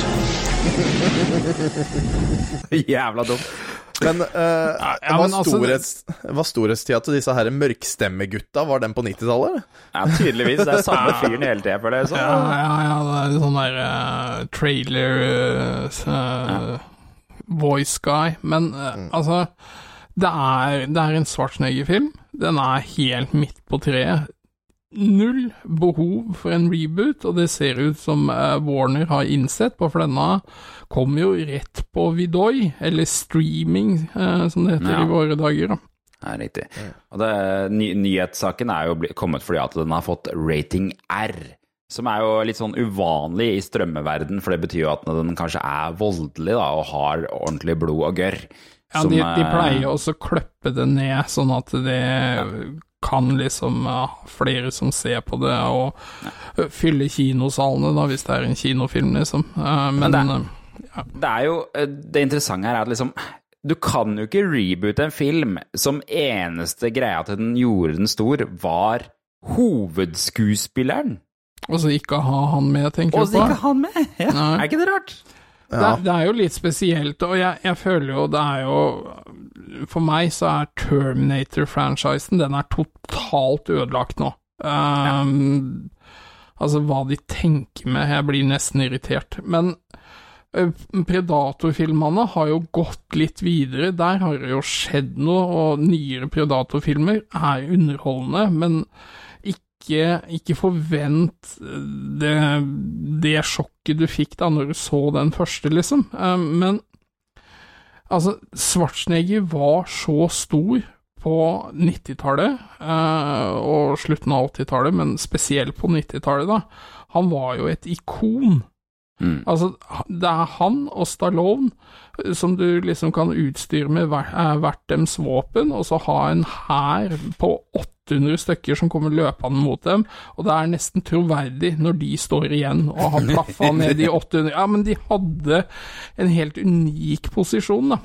Jævla dumt. Men, uh, ja, var, men altså, storhets, var storhetstida til disse her mørkstemmegutta, var den på 90-tallet? Ja, tydeligvis. Det er samme fyren hele tida, føler jeg. Ja, ja, ja, det er sånn der uh, trailer eh, voice guy. Men mm. altså det er, det er en Schwarzenegger-film. Den er helt midt på treet. Null behov for en reboot, og det ser ut som eh, Warner har innsett, på, for denne kom jo rett på Vidoy, eller streaming, eh, som det heter Ja. i våre dager. da. Ja, riktig. Og det, ny, nyhetssaken er jo bli, kommet fordi at den har fått rating R. Som er jo litt sånn uvanlig i strømmeverden, for det betyr jo at den kanskje er voldelig da, og har ordentlig blod og gørr. Ja, Som, de, de eh, pleier også å kløppe det ned, sånn at det kan liksom ha flere som ser på det, og eh, fylle kinosalene, da, hvis det er en kinofilm, liksom. Men, Men, det- eh, Det er jo eh, Det interessante her er at liksom Du kan jo ikke reboote en film som eneste greia til den gjorde den stor, var hovedskuespilleren. Og så ikke ha han med, tenker Og du så på. ikke han med! Ja, Nei. er ikke det rart? Det, er- det er jo litt spesielt, og jeg, jeg føler jo det er jo For meg så er Terminator-franchisen Den er totalt ødelagt nå. Um, Altså, hva de tenker med Jeg blir nesten irritert. Men eh, Predator-filmene har jo gått litt videre. Der har det jo skjedd noe, og nyere Predator-filmer er underholdende, men ikke, ikke forvent det, det sjokket du fikk da når du så den første, liksom. Eh, Men altså, Schwarzenegger var så stor på 90-tallet eh, og slutten av 80-tallet, men spesielt på 90-tallet, da. Han var jo et ikon. Mm. Altså, det er han og Stallone eh, som du liksom kan utstyre med eh, hvert deres våpen, og så ha en hær på 800 stykker som kommer løpende mot dem, og det er nesten troverdig når de står igjen og har plaffa ned de 800 Ja, men de hadde en helt unik posisjon, da.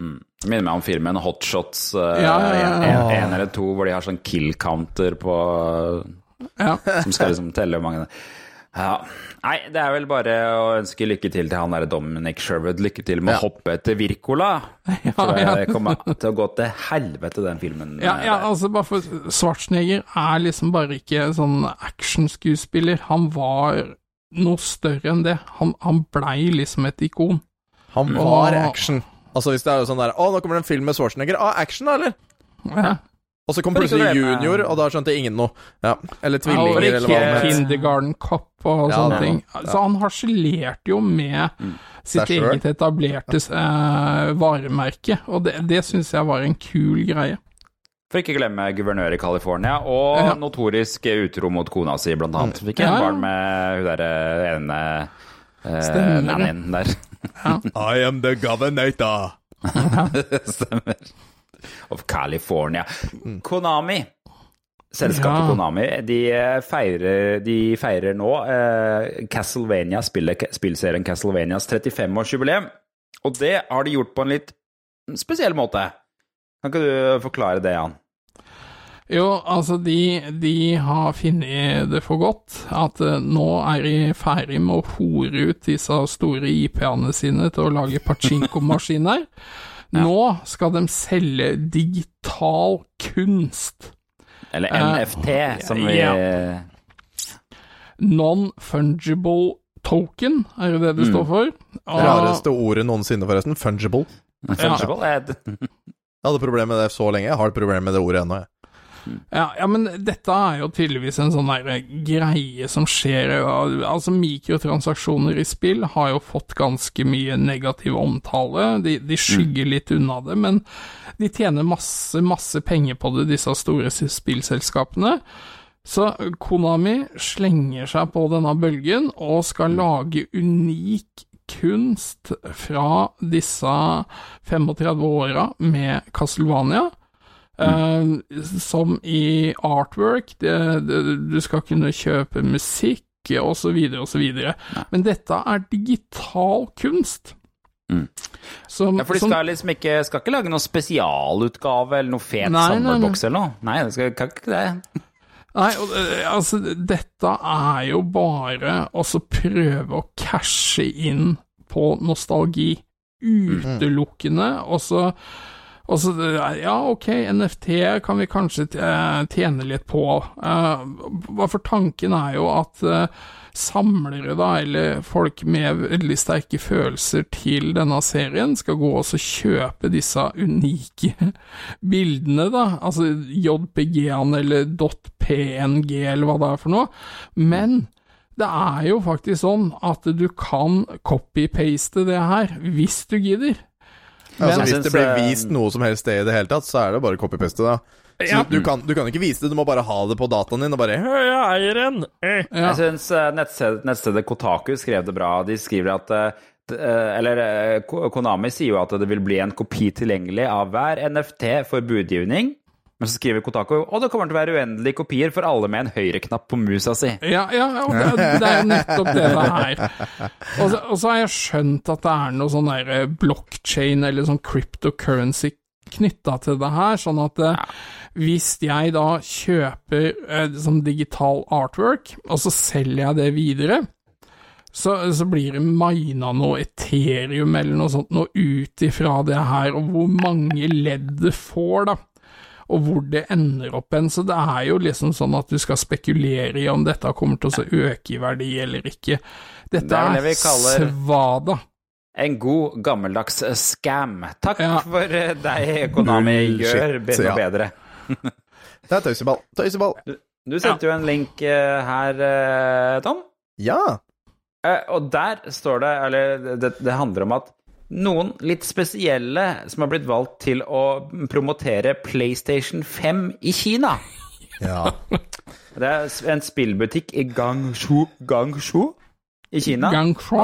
Mm. Minner meg om filmen Hot Shots, eh, Ja, ja, ja. En, en, eller to, hvor de har sånn kill counter på Ja. Som skal liksom telle hvor mange ja. Nei, det er vel bare å ønske lykke til til han derre Dominic Sherwood. Lykke til med å hoppe etter Wirkola. For ja. det kommer til å gå til helvete, den filmen. Ja, ja, altså bare for Schwarzenegger er liksom bare ikke sånn actionskuespiller. Han var noe større enn det. Han, han blei liksom et ikon. Han var Og... action. Altså Hvis det er jo sånn der Å, nå kommer det en film med Schwarzenegger. Ah, action, da, eller? Ja. Og så kom plutselig junior, og da skjønte ingen noe. Ja, Eller Ja, tvillinger, eller hva det het. Kindergarten Cup og Ja, sånne ting. Så han harselerte jo med sitt Seg eget etablerte eh, varemerke, og det, det syns jeg var en kul greie. For ikke glemme guvernør i California, og Ja. notorisk utro mot kona si, blant annet. Fikk en Ja, ja. barn med hun derre ene uh, nannyen der. I am the governor. Stemmer. Of California. Konami. Selskapet Ja. Konami de feirer, de feirer nå eh, Castlevania, spillserien Castlevanias 35-årsjubileum. Og det har de gjort på en litt spesiell måte. Kan ikke du forklare det, Jan? Jo, altså, de, de har funnet det for godt at eh, nå er de ferdig med å hore ut disse store IP-ene sine til å lage pachinko-maskiner. Nå skal de selge digital kunst. Eller NFT, NFT, som vi ja. Non-fungible token, er det det det står for? Det Rareste ordet noensinne, forresten. Fungible. Fungible. Ja. Jeg hadde problemer med det så lenge. Jeg har et problem med det ordet ennå. jeg. Ja, ja, men dette er jo tydeligvis en sånn der greie som skjer Altså, mikrotransaksjoner i spill har jo fått ganske mye negativ omtale. De, de skygger litt unna det, men de tjener masse, masse penger på det, disse store spillselskapene. Så Konami slenger seg på denne bølgen og skal lage unik kunst fra disse 35 åra med Castlevania. Eh, som i artwork, det, det, du skal kunne kjøpe musikk osv. osv. Men dette er digital kunst. Mm. Som, Ja, for de som- skal liksom ikke Skal ikke lage noe spesialutgave eller noe fet samleboks eller noe? Nei, det skal kan ikke det. Nei, altså, dette er jo bare å så prøve å cashe inn på nostalgi. Utelukkende. Og så og så, eh, ja, ok, NFT kan vi kanskje eh, tjene litt på. Eh, hva For tanken er jo at samlere, da, eller folk med veldig sterke følelser til denne serien, skal gå og kjøpe disse unike bildene, da. Altså JPG-ene eller .png eller hva det er for noe. Men det er jo faktisk sånn at du kan copy-paste det her, hvis du gidder. Altså, hvis synes, det blir eh, vist noe som helst sted i det hele tatt, så er det bare copy-paste, da. Så Ja. du, kan, du kan ikke vise det, du må bare ha det på dataen din og bare «Hei, Jeg eier en! Eh. Ja. Jeg syns nettstedet, nettstedet Kotaku skrev det bra. De skriver at eh, eh, Eller eh, Konami sier jo at det vil bli en kopi tilgjengelig av hver NFT for budgivning. Men så skriver Kotaku og det kommer til å være uendelige kopier for alle med en høyreknapp på musa si. Ja, ja, og det, det er jo nettopp det det er. Og så, og så har jeg skjønt at det er noe sånn der eh, blockchain eller sånn cryptocurrency knytta til det her, sånn at ja. hvis jeg da kjøper eh, sånn digital artwork, og så selger jeg det videre, så, så blir det mina noe Ethereum eller noe sånt noe ut ifra det her, og hvor mange ledd det får, da og hvor det ender opp hen. Så det er jo liksom sånn at du skal spekulere i om dette kommer til å øke i verdi eller ikke. Dette Det er det er, vi kaller- svada. En god, gammeldags eh, scam. Takk Ja. for eh, deg, Konami. Gjør bedre og bedre. Det er tøyseball. Tøyseball. Du sendte jo en link eh, her, Tom. Ja. Eh, Og der står det Eller det, det handler om at noen litt spesielle som har blitt valgt til å promotere PlayStation 5 i Kina. ja. Det er en spillbutikk i Gangshu, Gangshu i Kina. Gangshu?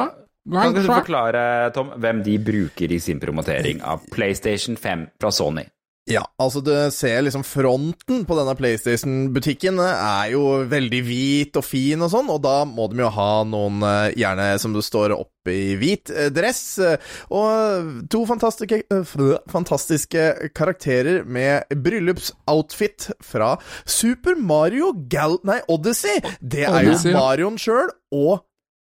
Kan du forklare, Tom, hvem de bruker i sin promotering av PlayStation 5 fra Sony? Ja, altså du ser liksom fronten på denne PlayStation-butikken er jo veldig hvit og fin og sånn, og da må de jo ha noen, eh, gjerne som du står oppe i hvit eh, dress, eh, og to fantastiske, eh, fantastiske karakterer med bryllupsoutfit fra Super Mario Gal... Nei, Odyssey! Det er jo Marion. Sjøl og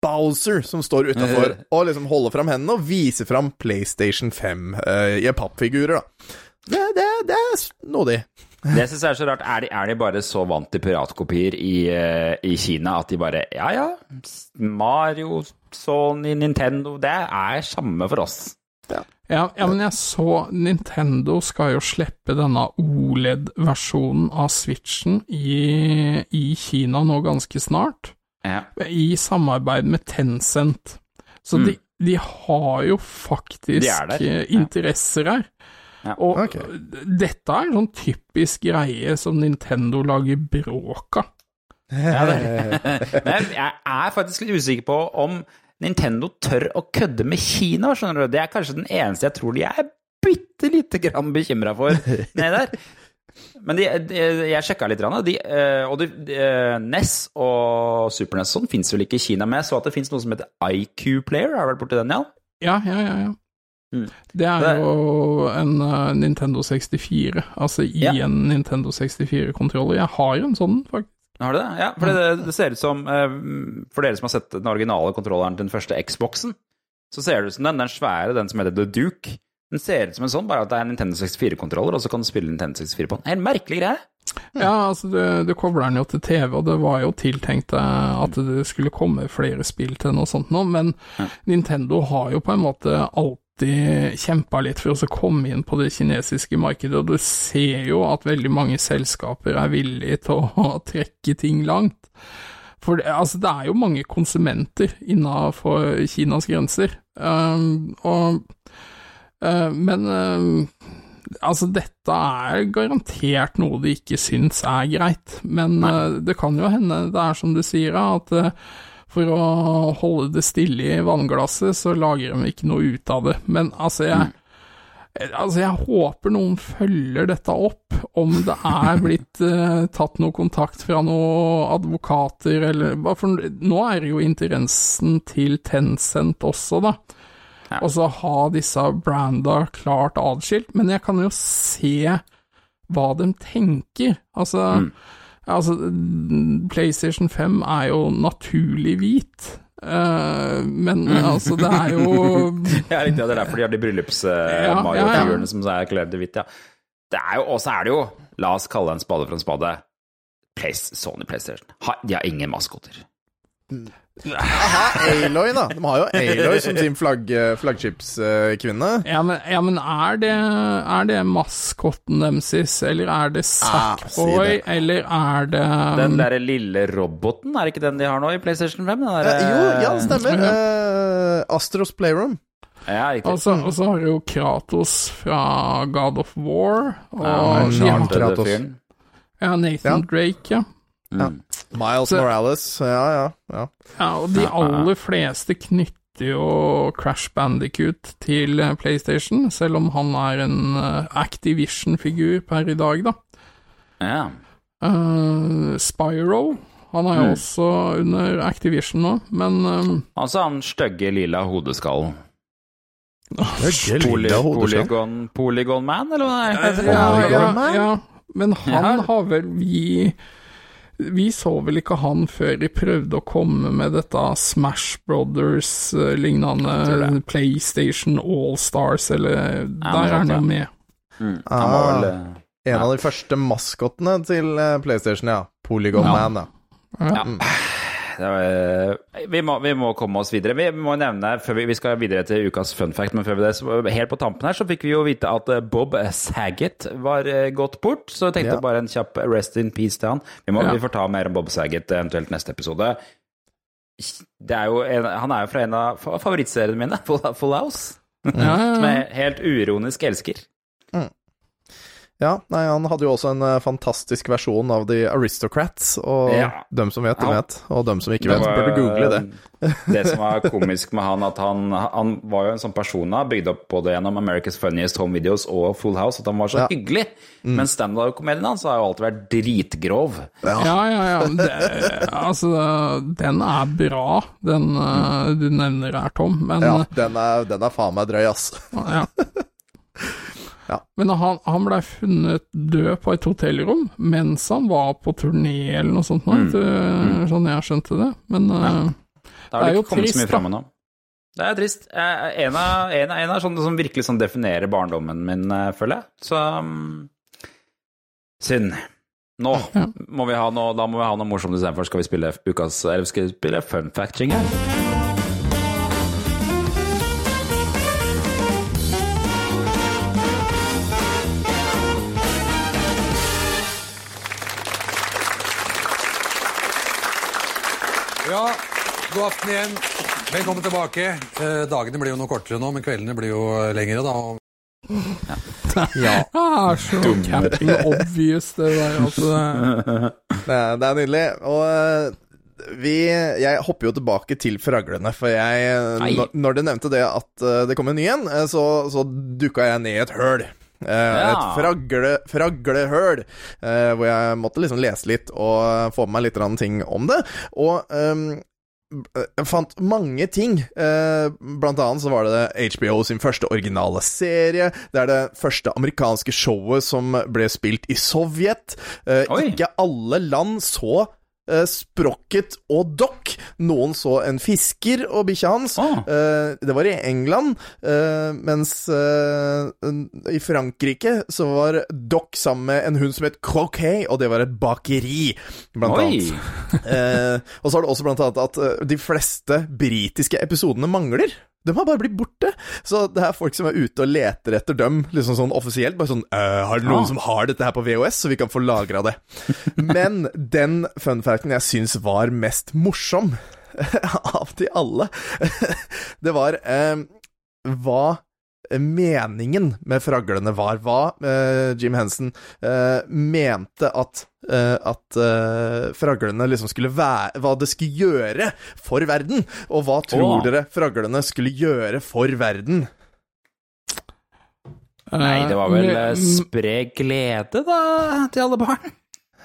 Bowser som står utafor og liksom holder fram hendene og viser fram PlayStation 5 I i pappfigurer, da. Det, det, det er snodig. Det syns jeg er så rart. Er de, er de bare så vant til piratkopier i, eh, i Kina at de bare Ja, ja, Mario, Sony, Nintendo Det er samme for oss. Ja, ja, men jeg så Nintendo skal jo slippe denne OLED-versjonen av Switchen i, i Kina nå ganske snart, Ja. i samarbeid med Tencent. Så de, de har jo faktisk Mm. Eh, ja. interesser her. Ja. Og okay. dette er en sånn typisk greie som Nintendo lager bråk av. Men jeg er faktisk litt usikker på om Nintendo tør å kødde med Kina, skjønner du. Det er kanskje den eneste jeg tror de er bitte lite grann bekymra for nedi der. Men de, de, jeg sjekka litt, de, eh, og de, de, eh, NES og Super NES sånn fins vel ikke i Kina, med. så at det fins noe som heter IQ Player. Har du vært borti den, Jan? Ja, ja, ja. ja. Det er jo en uh, Nintendo 64, altså i Ja. en Nintendo 64-kontroller. Jeg har jo en sånn, faktisk. Har du det? Ja, for det, det ser ut som uh, For dere som har sett den originale kontrolleren til den første Xboxen, så ser det ut som den, den svære, den som heter The Duke. Den ser ut som en sånn, bare at det er en Nintendo 64-kontroller, og så kan du spille Nintendo 64 på den. Helt merkelig greie. Ja, altså du, du kobler den jo til TV, og det var jo tiltenkt eh, at det skulle komme flere spill til den og sånt nå, men Nintendo har jo på en måte alltid kjempa litt for å komme inn på det kinesiske markedet, og du ser jo at veldig mange selskaper er villige til å trekke ting langt. For det, altså, det er jo mange konsumenter innafor Kinas grenser, um, og uh, Men um, Altså, dette er garantert noe de ikke syns er greit, men uh, det kan jo hende det er som du sier, at eh, for å holde det stille i vannglasset, så lager de ikke noe ut av det. Men altså, jeg mm. Altså, jeg håper noen følger dette opp, om det er blitt eh, tatt noe kontakt fra noen advokater, eller For nå er det jo interessen til Tencent også, da og så ha disse branda klart adskilt, men jeg kan jo se hva de tenker. Altså, altså PlayStation 5 er jo naturlig hvit, Uh, men altså, det er jo Ja, riktig, det er derfor de har de bryllups-Mario-figurene ja, ja. som er kledd i hvitt, ja. Det er jo, og så er det jo, la oss kalle en spade for en spade, Place, Sony PlayStation. De har ingen maskoter. Aha, Aloy, da. De har jo Aloy som sin flagg, flaggskipskvinne. Ja, men, ja, men er det, er det maskotten deres, eller er det Ah, si Sackboy, eller er det Den derre lille roboten, er ikke den de har nå i PlayStation 5? Den der, Eh, jo, ja, det stemmer. Ja. Eh, Astros Playroom. Ja. Og så, og så har du jo Kratos fra God of War, og Ja, ja, Nathan Ja. Drake, ja. Mm. Miles Så- Morales. Ja, ja. ja. ja. Og de aller fleste knytter jo Crash Bandicoot til eh, PlayStation, selv om han er en eh, Activision-figur per i dag, da. Ja. Uh, Spyro, han er jo Mm. også under Activision nå, men eh, Altså han stygge lilla hodeskallen. Poly. Polygon, Polygon Man, eller hva det er? ja, ja, ja, men han Ja. har vel vi vi så vel ikke han før de prøvde å komme med dette Smash Brothers-lignende tror PlayStation Allstars, eller Der er han jo med. Mm. Han var vel Ah, en av de første maskottene til eh, PlayStation, ja. Polygon Ja. Man, ja. Ja. Var, vi, må, vi må komme oss videre. Vi må nevne, før vi, vi skal videre til ukas fun fact, men før vi det, så, helt på tampen her så fikk vi jo vite at eh, Bob Saget var eh, gått bort. Så jeg tenkte Ja. bare en kjapp rest in peace til han. Vi, må, Ja. vi får ta mer om Bob Saget eh, eventuelt neste episode. Det er jo en, han er jo fra en av fa- favorittseriene mine, Full, House. Ja, Som jeg helt uironisk elsker. Ja, nei, han hadde jo også en eh, fantastisk versjon av The Aristocrats, og Ja. dem som vet, de Ja. vet, og dem som ikke vet, var- burde google det. det som var komisk med han, at han, han var jo en sånn person da, bygd opp både gjennom America's Funniest Home Videos og Full House, at han var så Ja. hyggelig. Men standup-komedien hans har jo alltid vært dritgrov. Ja, ja, ja. Det, altså, den er bra, den eh, du nevner her, Tom, men Ja, eh, den er, den er faen meg drøy, ass. Ja. Ja. Men han, han blei funnet død på et hotellrom mens han var på turné eller noe sånt, Mm. etter- sånn jeg skjønte det. Men ja. Da Det er jo ikke kommet så trist, da. Det er trist. Eh, En av, en, av- en av sånne som virkelig sånn definerer barndommen min, eh, føler jeg. Så um, Synd. Nå Ja. må vi ha noe, da må vi ha noe morsomt istedenfor. Skal vi spille ukas Eller skal vi spille fun fact-jingle? God aften igjen. Velkommen tilbake. Eh, dagene blir jo noe kortere nå, men kveldene blir jo lengre, da. Ja. Ja, ah, så Captain Obvious, det der. Altså, det er, det er nydelig. Og eh, vi Jeg hopper jo tilbake til fraglene, for jeg når, når du nevnte det at eh, det kom en ny en, eh, så, så dukka jeg ned i et høl. Uh, Ja. Et fragle, fraglehøl, eh, hvor jeg måtte liksom lese litt og få med meg litt ting om det. Og ehm, jeg fant mange ting. Eh, blant annet så var det HBO sin første originale serie. Det er det første amerikanske showet som ble spilt i Sovjet. Eh, Oi. ikke alle land så eh, Sprocket og Dock. Noen så en fisker og bikkja hans. Ah. Eh, det var i England, eh, mens eh, i Frankrike så var Dock sammen med en hund som het Croquet, og det var et bakeri, blant Oi. annet. Og så er det også blant annet at de fleste britiske episodene mangler. De har bare blitt borte. Så det er folk som er ute og leter etter dem, liksom sånn offisielt. Bare sånn «Øh, Har du noen Ah. som har dette her på VHS, så vi kan få lagra det? Men den funfacten jeg syns var mest morsom av de alle, det var eh, hva meningen med fraglene var. Hva eh, Jim Henson eh, mente at eh, at eh, fraglene liksom skulle være Hva det skulle gjøre for verden. Og hva tror Åh. dere fraglene skulle gjøre for verden? Nei, det var vel Eh, eh, spre glede, da, til alle barn.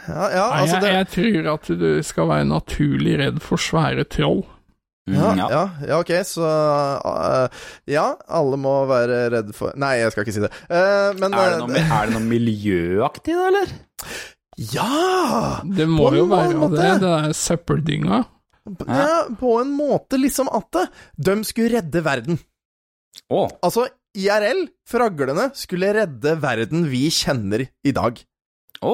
Ja, ja, altså det... jeg, jeg tror at du skal være naturlig redd for svære troll. Ja, Mm, ja, ja, ok, så uh, Ja, alle må være redd for Nei, jeg skal ikke si det. Uh, men Er det, eh, noe, er det noe miljøaktig, da, eller? Ja! Det må På en jo være måte. det. Det er søppeldynga. ja! På en måte liksom at det, de skulle redde verden. Oh. Altså, IRL, fraglene, skulle redde verden vi kjenner i dag. å.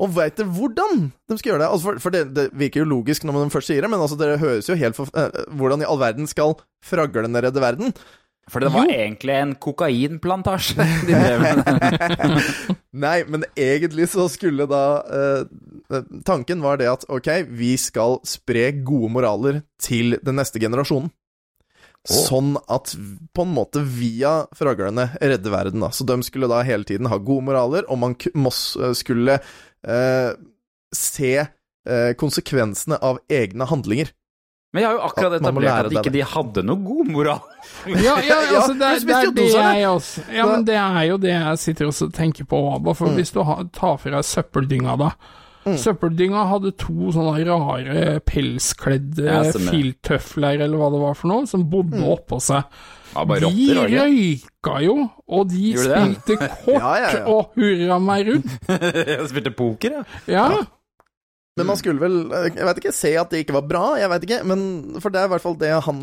Og veit dere hvordan de skal gjøre det? Altså for for det, det virker jo logisk når de først sier det, men altså det høres jo helt for... eh, hvordan i all verden skal fraglene redde verden? For det var egentlig en kokainplantasje de drev med. Nei, men egentlig så skulle da eh, Tanken var det at ok, vi skal spre gode moraler til den neste generasjonen. Sånn at på en måte via fraglene redde verden. da. Så de skulle da hele tiden ha gode moraler, og man eh, skulle eh, se eh, konsekvensene av egne handlinger. Men jeg har jo akkurat etablert lære at det. ikke de hadde noe god moral. Ja, ja, altså, det, Ja, er- det er det jeg også Ja, men det er jo det jeg sitter og tenker på. Bare for Hvis du tar for deg søppeldynga, da. Søppeldynga hadde to sånne rare pelskledde filttøfler, eller hva det var for noe, som bodde oppå seg. Ja, bare De rotter, det røyka jo, og de Gjorde det? spilte kort Ja, ja, ja. og hurra meg rundt. Jeg spilte poker, ja. Ja, Men man skulle vel Jeg vet ikke, se at det ikke var bra, jeg vet ikke, men For det er i hvert fall det han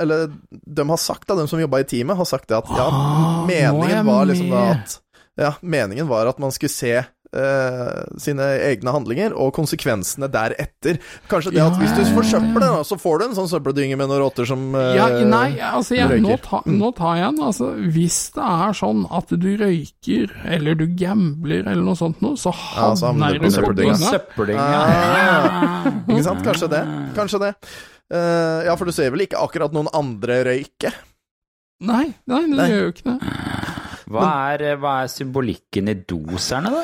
Eller de har sagt, da, de som jobba i teamet, har sagt det at ja, Ah, meningen var liksom da at Ja, meningen var at man skulle se eh, sine egne handlinger og konsekvensene deretter. Kanskje det at hvis du forsøpler det, så får du en sånn søppeldynge med noen rotter som eh, ja nei, altså jeg, nå, ta, nå tar jeg den. Altså, hvis det er sånn at du røyker, eller du gambler, eller noe sånt noe, så Ja, så havner havner du på søppeldynga. dynga. Søppeldynga. Ah, Ikke sant? Kanskje det. Kanskje det. Uh, ja, for du ser vel ikke akkurat noen andre røyke? Nei, nei, det Nei. gjør jo ikke det. Hva er, hva er symbolikken i doserne, da?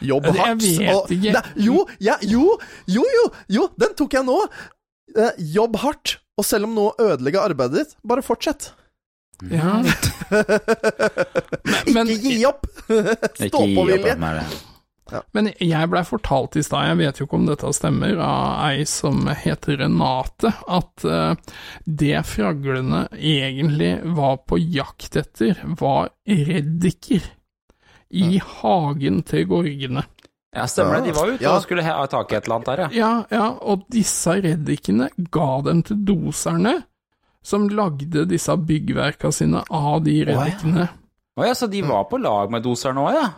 Jobb Jeg hardt. vet og- ikke. Nei, jo, ja, jo, jo, jo, jo, den tok jeg nå. Eh, jobb hardt, og selv om noe ødelegger arbeidet ditt, bare fortsett. Ja. men- ikke gi opp! Stå på vilje. er. Men jeg blei fortalt i stad, jeg vet jo ikke om dette stemmer, av ei som heter Renate, at eh, det fraglene egentlig var på jakt etter, var reddiker i hagen til gorgene. Ja, stemmer det. De var ute Ja. og skulle ha tak i et eller annet der, ja. Ja, ja, og disse reddikene ga dem til doserne, som lagde disse byggverka sine av de reddikene. Å ja, så de var på lag med doserne òg, ja?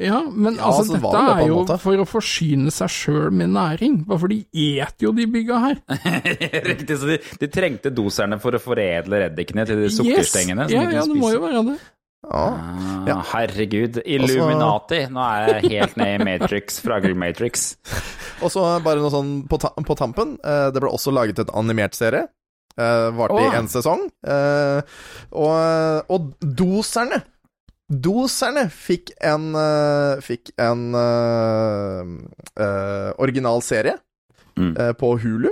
Ja, men Ja, altså, så dette det er jo måte. for å forsyne seg sjøl med næring, bare for de et jo de bygga her. Riktig, så de, de trengte doserne for å foredle reddikene til de sukkerstengene. som Ja, ja, det må jo være det. Ja. Ah, Ja. Herregud. Illuminati. Nå er jeg helt ned i Matrix, Fraggle-Matrix. Og så bare noe sånn på, ta på tampen. eh, det ble også laget et animert serie. Uh, Varte i Åh. én sesong. Eh, og, og doserne Doserne fikk en eh, Fikk en uh, uh, original serie Mm. eh, på Hulu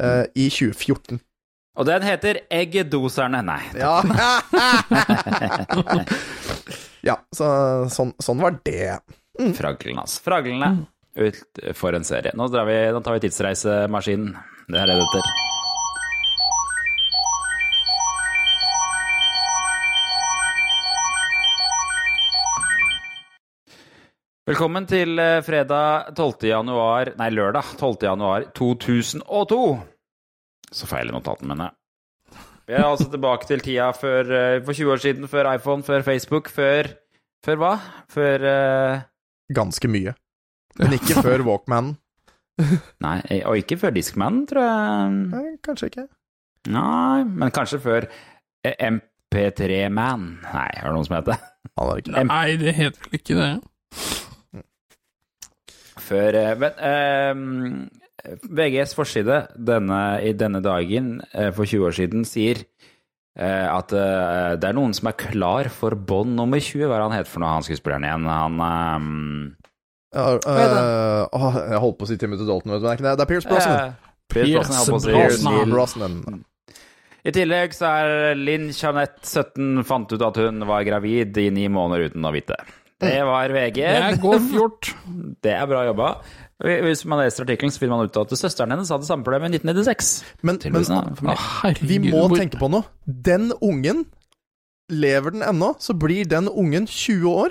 eh, i 2014. Og den heter Eggdoserne. Nei. Ja. ja, så sånn, sånn var det. Fraglene, altså. Fraglene. Ut for en serie. Nå, drar vi, nå tar vi tidsreisemaskinen Det er det det heter. Velkommen til eh, fredag 12. januar Nei, lørdag 12. januar 2002. Så feil i notatene mine. Vi er altså tilbake til tida før, eh, for 20 år siden, før iPhone, før Facebook, før Før hva? Før uh... Ganske mye. Men ikke før Walkmanen. Nei, og ikke før Discman, tror jeg. Nei, kanskje ikke. Nei, men kanskje før eh, MP3 Man. Nei, er det noen som heter det? Ikke. Nei, det heter vel ikke det. Før Vent... Men VGs forside denne, i denne dagen eh, for 20 år siden sier eh, at eh, det er noen som er klar for bånd nummer 20. Hva er han het for noe, han skuespilleren igjen? Han um... Ja, øh, åh, jeg holdt på å si Timothy Dalton, vet du, men det er det. Det er Pierce Brosnan. eh, Pierce Brosnan, Brosnan. I tillegg så er Linn Jeanette 17 fant ut at hun var gravid i ni måneder uten å vite. Det var VG. Det er godt gjort. Det er bra jobba. Hvis man leser artikkelen, så finner man ut at søsteren hennes hadde samme problem i 1996. Men, men herregud. vi må hvor- tenke på noe. Den ungen Lever den ennå, så blir den ungen 20 år.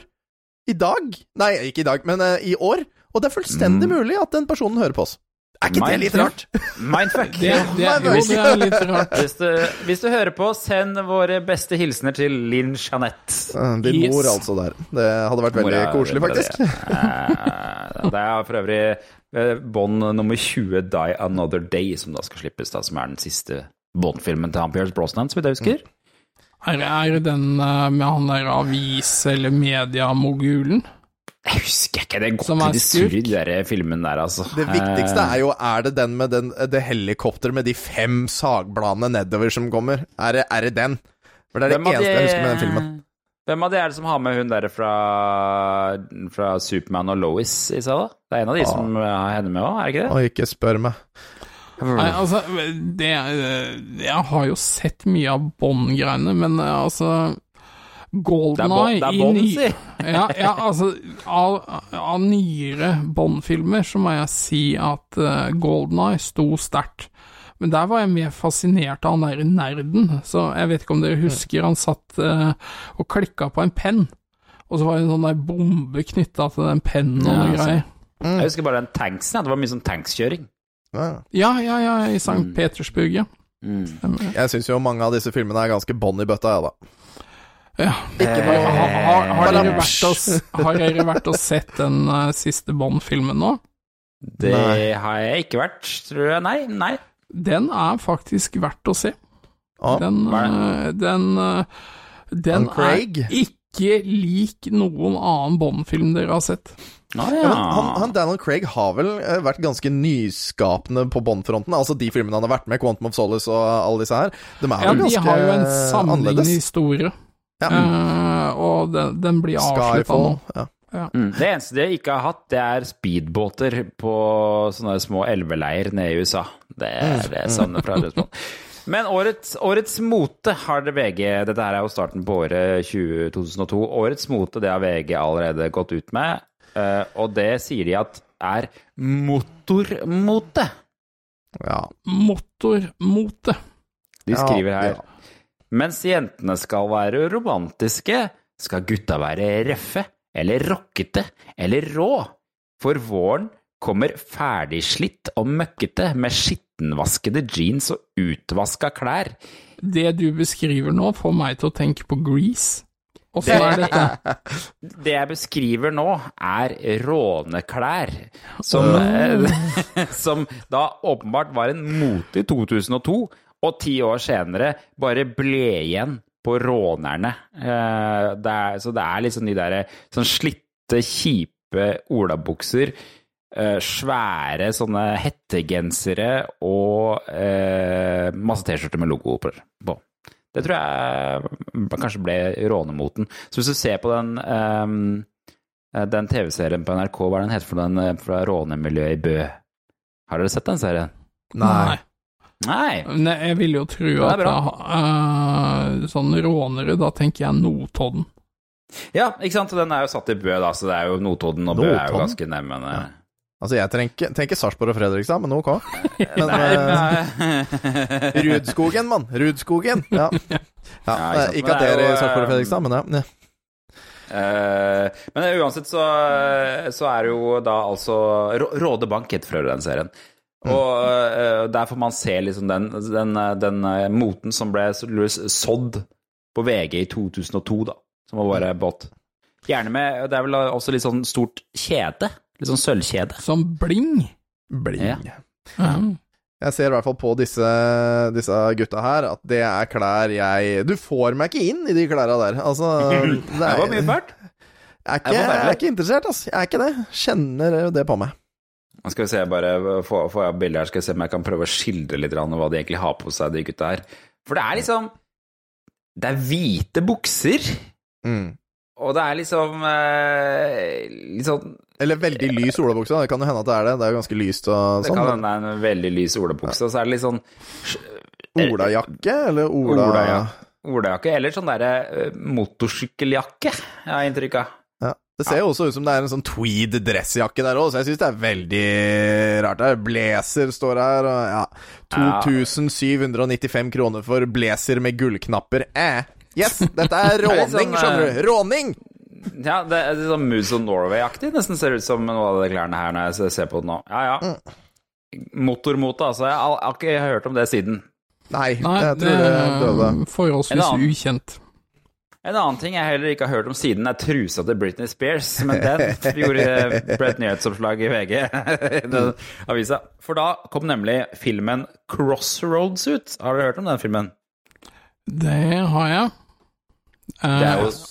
I dag. Nei, ikke i dag, men uh, i år. Og det er fullstendig Mm. mulig at den personen hører på oss. Er ikke det litt rart? Mindfuck. Det, det, jo, det er litt rart. Hvis du, hvis du hører på, send våre beste hilsener til Linn Jeanette. Din Yes. mor, altså, der. Det hadde vært veldig Mora- koselig, faktisk. Eh, Det er for øvrig eh, Bond nummer 20, Die Another Day, som da skal slippes, da, som er den siste Bond-filmen til Pierce Brosnan, som vidt jeg husker. Er, er den eh, med han der avis- eller mediemogulen? Jeg husker ikke, det er godt til de skurk. de der filmen der, altså. Det viktigste er jo Er det den med den, det helikopteret med de fem sagbladene nedover som kommer? Er det, er det den? For det er det eneste jeg husker med den filmen. Hvem av de er det som har med hun der fra, fra Superman og Lois i seg, da? Det er en av de som har henne med òg, er det ikke det? Og ikke spør meg. Nei, altså, det Jeg har jo sett mye av Bond-greiene, men eh, altså Golden Eye det er Bond, si! Ja, ja, altså Av, av nyere Bond-filmer så må jeg si at uh, Golden Eye sto sterkt. Men der var jeg mer fascinert av han der nerden, så jeg vet ikke om dere husker han satt uh, og klikka på en penn, og så var det en sånn der bombe knytta til den pennen og Ja, noe altså. greier. Jeg husker bare den tanksen. Det var mye sånn tankskjøring. Ja. Ja, ja, ja, i St. Mm. Petersburg, ja. Mm. Jeg syns jo mange av disse filmene er ganske bånn i bøtta, ja da. Ja. Ikke Har, har, har, har, dere og, har dere vært og sett den uh, siste Bond-filmen nå? Det Nei. har jeg ikke vært, tror jeg. Nei, nei. Den er faktisk verdt å se. Ah, Den, uh, eh, den, uh, den er ikke lik noen annen Bond-film dere har sett. Ah, Ja, ja. han, han Daniel Craig har vel eh, vært ganske nyskapende på Bond-fronten. Altså de filmene han har vært med, Quantum of Solace og alle disse her. De er Ja, vel de har jo en annerledes. sammenlignende historie, Ja. Uh, og den, den blir avslutta nå. Ja. Ja. Mm. Det eneste de ikke har hatt, det er speedbåter på sånne små elveleier nede i USA. Det er det jeg savner fra deres Men årets, årets mote har det VG Dette her er jo starten på året 20, 2002. Årets mote det har VG allerede gått ut med, uh, og det sier de at er motormote. ja. Motormote. De Ja, skriver her. Mens jentene skal være romantiske, skal gutta være røffe eller rockete eller rå. For våren kommer ferdigslitt og møkkete med skittenvaskede jeans og utvaska klær. Det du beskriver nå, får meg til å tenke på Grease. Det? Det jeg beskriver nå, er råneklær, som, som da åpenbart var en mote i 2002, og ti år senere bare ble igjen på rånerne. Eh, Det er, så det er liksom de der sånn slitte, kjipe olabukser, eh, svære sånne hettegensere og eh, masse T-skjorter med logo på. Det tror jeg kanskje ble rånemoten. Så hvis du ser på den ehm, eh, den TV-serien på NRK, hva er den heter for den fra rånemiljøet i Bø? Har dere sett den serien? Nei. Nei! Nei, jeg vil jo tro at bra. uh, sånn rånere, da tenker jeg Notodden. Ja, ikke sant? Den er jo satt i Bø, da, så det er jo Notodden og Bø er jo ganske nærme. Altså, jeg tenker, tenker Sarpsborg og Fredrikstad, men ok. Men uh, Rudskogen, mann. Rudskogen. Ja. ja. Ja, ikke ikke at det det er i Sarpsborg og eh, Fredrikstad, men ja. ja. Eh, men uansett så, så er det jo da altså Råde Bank heter for øvrig den serien. Og uh, der får man se liksom den, den, den uh, moten som ble sådd på VG i 2002, da. Som var bare båt. Gjerne med Det er vel også litt sånn stort kjede. Litt sånn sølvkjede. Som bling. Bling. Ja. Ja. Jeg ser i hvert fall på disse, disse gutta her at det er klær jeg Du får meg ikke inn i de klæra der. Altså Det Det var mye fælt. Jeg er, ikke, er jeg er ikke interessert, altså. Jeg er ikke det. Kjenner det på meg. Skal vi se, bare få, få jeg bilder her, skal vi se om jeg kan prøve å skildre litt hva de egentlig har på seg, de gutta her. For det er liksom Det er hvite bukser, Mm. og det er liksom eh, Litt sånn Eller veldig lys olabukse. Det kan jo hende at det er det. Det er jo ganske lyst og sånn. Det kan hende det er en veldig lys olabukse, og så er det litt sånn Olajakke, eller Ola... Ola, ja. olajakke, eller sånn derre eh, motorsykkeljakke, jeg har inntrykk av. Det ser jo også ut som det er en sånn tweed dressjakke der òg, så jeg syns det er veldig rart. Der. Blazer står her, og ja 2795 kroner for blazer med gullknapper. Eh. Yes, dette er råning, sånn, skjønner eh, du. Råning! Ja, det er litt sånn Moose of Norway-aktig, nesten ser ut som noe av de klærne her når jeg ser på det nå. Ja, ja. Motormote, altså. Jeg har, har ikke hørt om det siden. Nei, Nei, jeg tror det døde. forholdsvis En ukjent. En annen ting jeg heller ikke har hørt om siden, er trusa til Britney Spears. Men den gjorde Brett et nyhetsoppslag i VG, i den avisa. For da kom nemlig filmen Crossroads ut. Har dere hørt om den filmen? Det har jeg. Eh, Det er jo ja.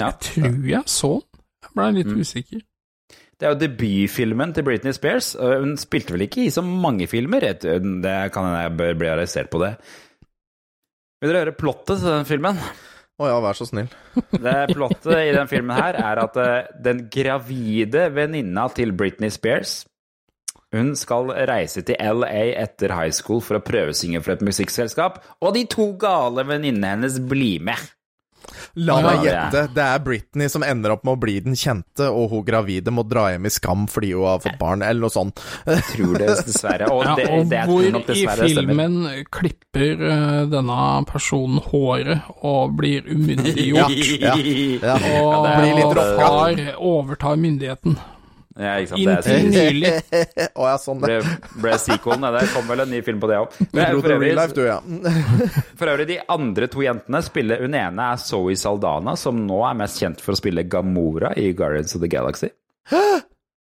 Jeg tror jeg så den. Jeg ble litt Mm. usikker. Det er jo debutfilmen til Britney Spears. Hun spilte vel ikke i så mange filmer? Det kan hende jeg bør bli arrestert på det. Vil dere høre plottet til den filmen? Å ja, vær så snill. Det Plottet i den filmen her er at eh, den gravide venninna til Britney Spears hun skal reise til LA etter high school for å prøvesynge for et musikkselskap, og de to gale venninnene hennes blir med. La meg gjette. Det er Britney som ender opp med å bli den kjente, og hun gravide må dra hjem i skam fordi hun har fått barn, eller noe sånt. Jeg tror det dessverre. Og Ja, og det hvor i filmen stemmer. klipper eh, denne personen håret og blir umyndiggjort. Ja, ja. Og det Blir litt far overtar myndigheten. Ja, ikke sant. Det er Inntil nylig. Å ja, sånn det. ble, ble sequelen. ja, Det kom vel en ny film på det òg. For, life, du, ja. For øvrig, de andre to jentene spiller Hun ene er Zoe Saldana, som nå er mest kjent for å spille Gamora i Guardians of the Galaxy.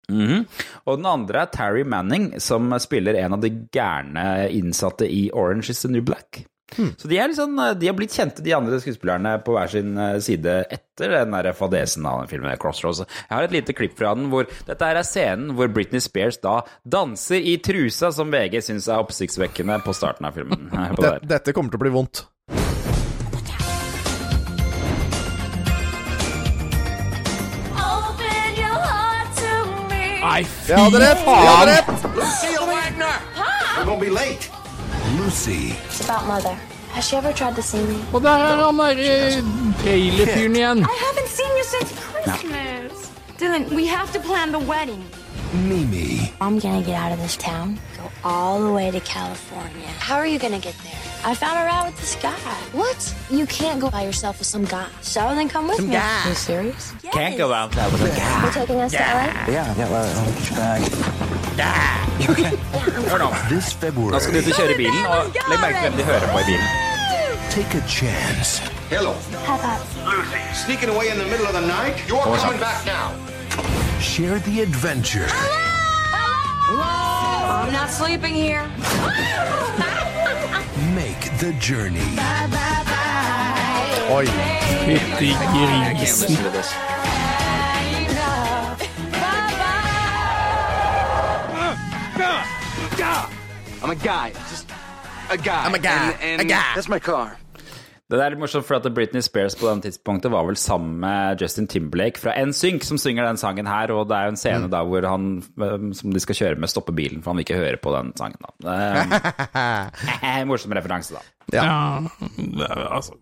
Mhm. Og den andre er Terry Manning, som spiller en av de gærne innsatte i Orange is the New Black. Så de er, liksom, de har blitt kjente, de andre skuespillerne, på hver sin eh, side etter den der fadesen av den filmen Crossroads. Jeg har et lite klipp fra den hvor dette her er scenen hvor Britney Spears da danser i trusa, som VG syns er oppsiktsvekkende på starten av filmen. Hør på det Det, her. dette kommer til å bli vondt. Open your heart to me. Nei, Jeg hadde rett! Jeg hadde rett! Lucy, It's about mother. Has she ever tried to see me? Og der er han derre trailerfyren igjen. I haven't seen you since Christmas. Dylan, we have to plan the wedding. Mimi, I'm gonna get out of this town, go all the way to California. How are you gonna get there? I found a ride with this guy. What? You can't go by yourself with some guy. So then come with me. Guy. Are you serious? Can't go out there with a guy. You're taking us to LA? Hør nå. this Nå February, skal du ut og kjøre bilen, og legg merke til hvem de hører på i bilen. take a chance. Hello. Have that. Lucy. Sneaking away in the middle of the night? You're coming back now. Share the adventure. Hello! Hello! I'm not sleeping here. Make the journey. Bye, bye, bye. Oi. Fytti grisen. I'm a guy. Just a guy. I'm a guy. And, and A guy. That's my car. Det er litt morsomt, for at Britney Spears på den tidspunktet var vel sammen med Justin Timberlake fra NSYNC, som synger den sangen her, og det er jo en scene da hvor han, eh, som de skal kjøre med, stopper bilen, for han vil ikke høre på den sangen da. Det en morsom referanse da. Ja, det er, altså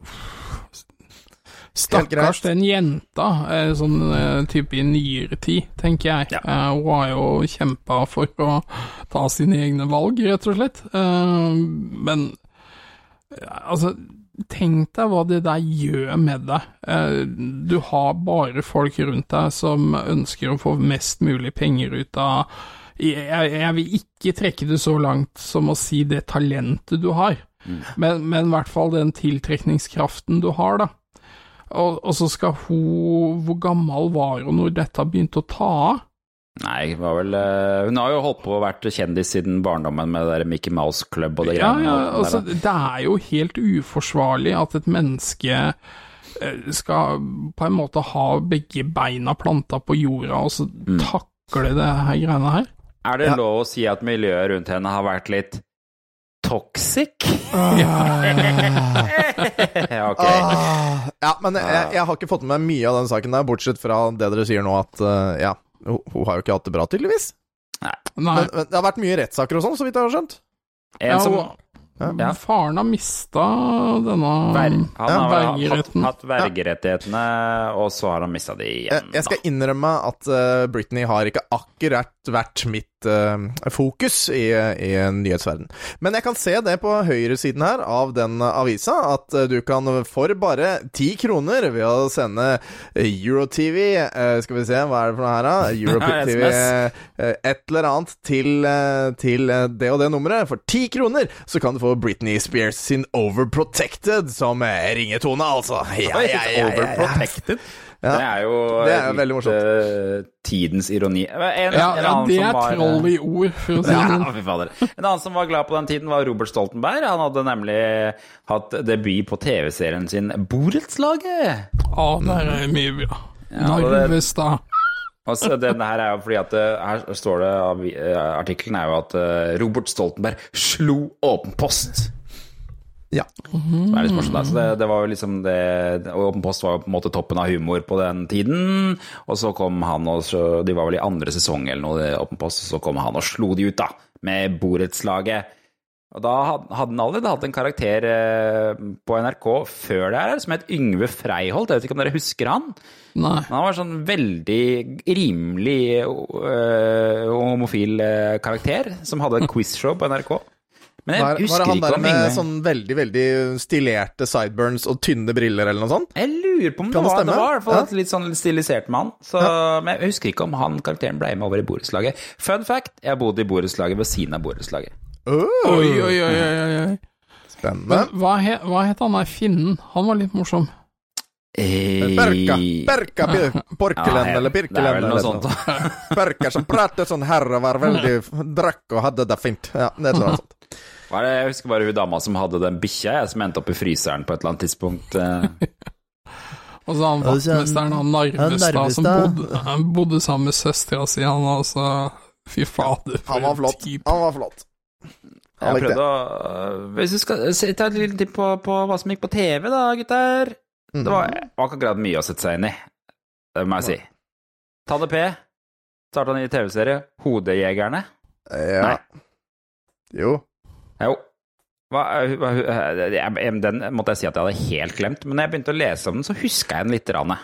Stakkars den jenta, eh, sånn eh, type i nyere tid, tenker jeg. Ja. hun har jo kjempa for å ta sine egne valg, rett og slett. Eh, men eh, altså, tenk deg hva det der gjør med deg. Eh, du har bare folk rundt deg som ønsker å få mest mulig penger ut av jeg, vil ikke trekke det så langt som å si det talentet du har, men, men i hvert fall den tiltrekningskraften du har, da. Og, og så skal hun Hvor gammel var hun når dette begynte å ta av? Nei, var vel eh, Hun har jo holdt på å vært kjendis siden barndommen med det der Mickey Mouse Club og det Ja, greiene. ja, altså, det er jo helt uforsvarlig at et menneske eh, skal på en måte ha begge beina planta på jorda, og så Mm. takle det her greiene her. Er det lov å si at miljøet rundt henne har vært litt toxic? ja, ok. Ah, ja, men jeg, jeg har ikke fått med mye av den saken der, bortsett fra det dere sier nå, at uh, ja, hun, hun har jo ikke hatt det bra, tydeligvis. Nei. Men, men det har vært mye rettssaker og sånn, så vidt jeg har skjønt. En som Ja. Faren har mista denne Ver, han ja, har hatt, hatt vergerettighetene, og så har han mista de Jeg, igjen. jeg skal innrømme at uh, Britney har ikke akkurat vært mitt eh, fokus i, i nyhetsverden. Men jeg kan se det på høyresiden her av den avisa, at eh, du kan for bare ti kroner ved å sende EuroTV eh, Skal vi se, hva er det for noe her, da? EuroTV Et eller annet til, til det og det nummeret. For ti kroner så kan du få Britney Spears sin Overprotected som ringetone, altså. Ja, ja, ja, ja, ja. Ja. Det er jo Det er veldig morsomt. eh, tidens ironi. En, Ja, en ja, det er var, troll i ord, for å si det Ja, sånn. fy fader. En annen som var glad på den tiden, var Robert Stoltenberg. Han hadde nemlig hatt debut på TV-serien sin Borettslaget. Ja, der er mye bra. Ja, Narvestad. Denne her er jo fordi at eh, Her står det av eh, Artikkelen er jo at eh, Robert Stoltenberg slo Åpen post. Ja. Mm. litt morsomt. det, det var jo liksom det Åpen post var jo på en måte toppen av humor på den tiden. Og så kom han og så, De var vel i andre sesong eller noe, Åpen post, og så kom han og slo de ut, da. Med borettslaget. Og da hadde han allerede hatt en karakter eh, på NRK før det her, som het Yngve Freiholt. Jeg vet ikke om dere husker han? Nei. Han var sånn veldig rimelig øh, homofil øh, karakter, som hadde et quizshow på NRK. Men jeg Var, var det han der med sånn veldig, veldig stilerte sideburns og tynne briller eller noe sånt? Jeg lurer på om det Kan det var, det var i hvert fall Ja. litt sånn stilisert mann. Så, Men jeg husker ikke om han karakteren ble med over i borettslaget. Fun fact, jeg bodde i borettslaget ved siden av borettslaget. Oi, oi, oi, oi, oi, oi. Spennende. Men hva, he, hva het han der finnen? Han var litt morsom. Perka, perka, porkelen Ja, eller Birkelen er pirkelen eller sånt. Perka som pratet sånn her og var veldig Drakk og hadde det fint. Ja, det er sånn sånt. Det? Jeg husker bare hun dama som hadde den bikkja, som endte opp i fryseren på et eller annet tidspunkt. eh. Og så han vaktmesteren, han Narvestad, som bodde, han bodde sammen med søstera si, han altså Fy fader, for Han var en flott. type. Han var flott. Jeg har prøvd å Hvis du skal se- ta et lite tipp på, på hva som gikk på TV, da, gutter. Det var, var ikke akkurat mye å sette seg inn i. Det må jeg si. Tanne P starta en ny TV-serie, Hodejegerne. Ja. Nei. Jo. Jo. Hva, hva, jeg- den måtte jeg si at jeg hadde helt glemt, men når jeg begynte å lese om den, så huska jeg den lite grann.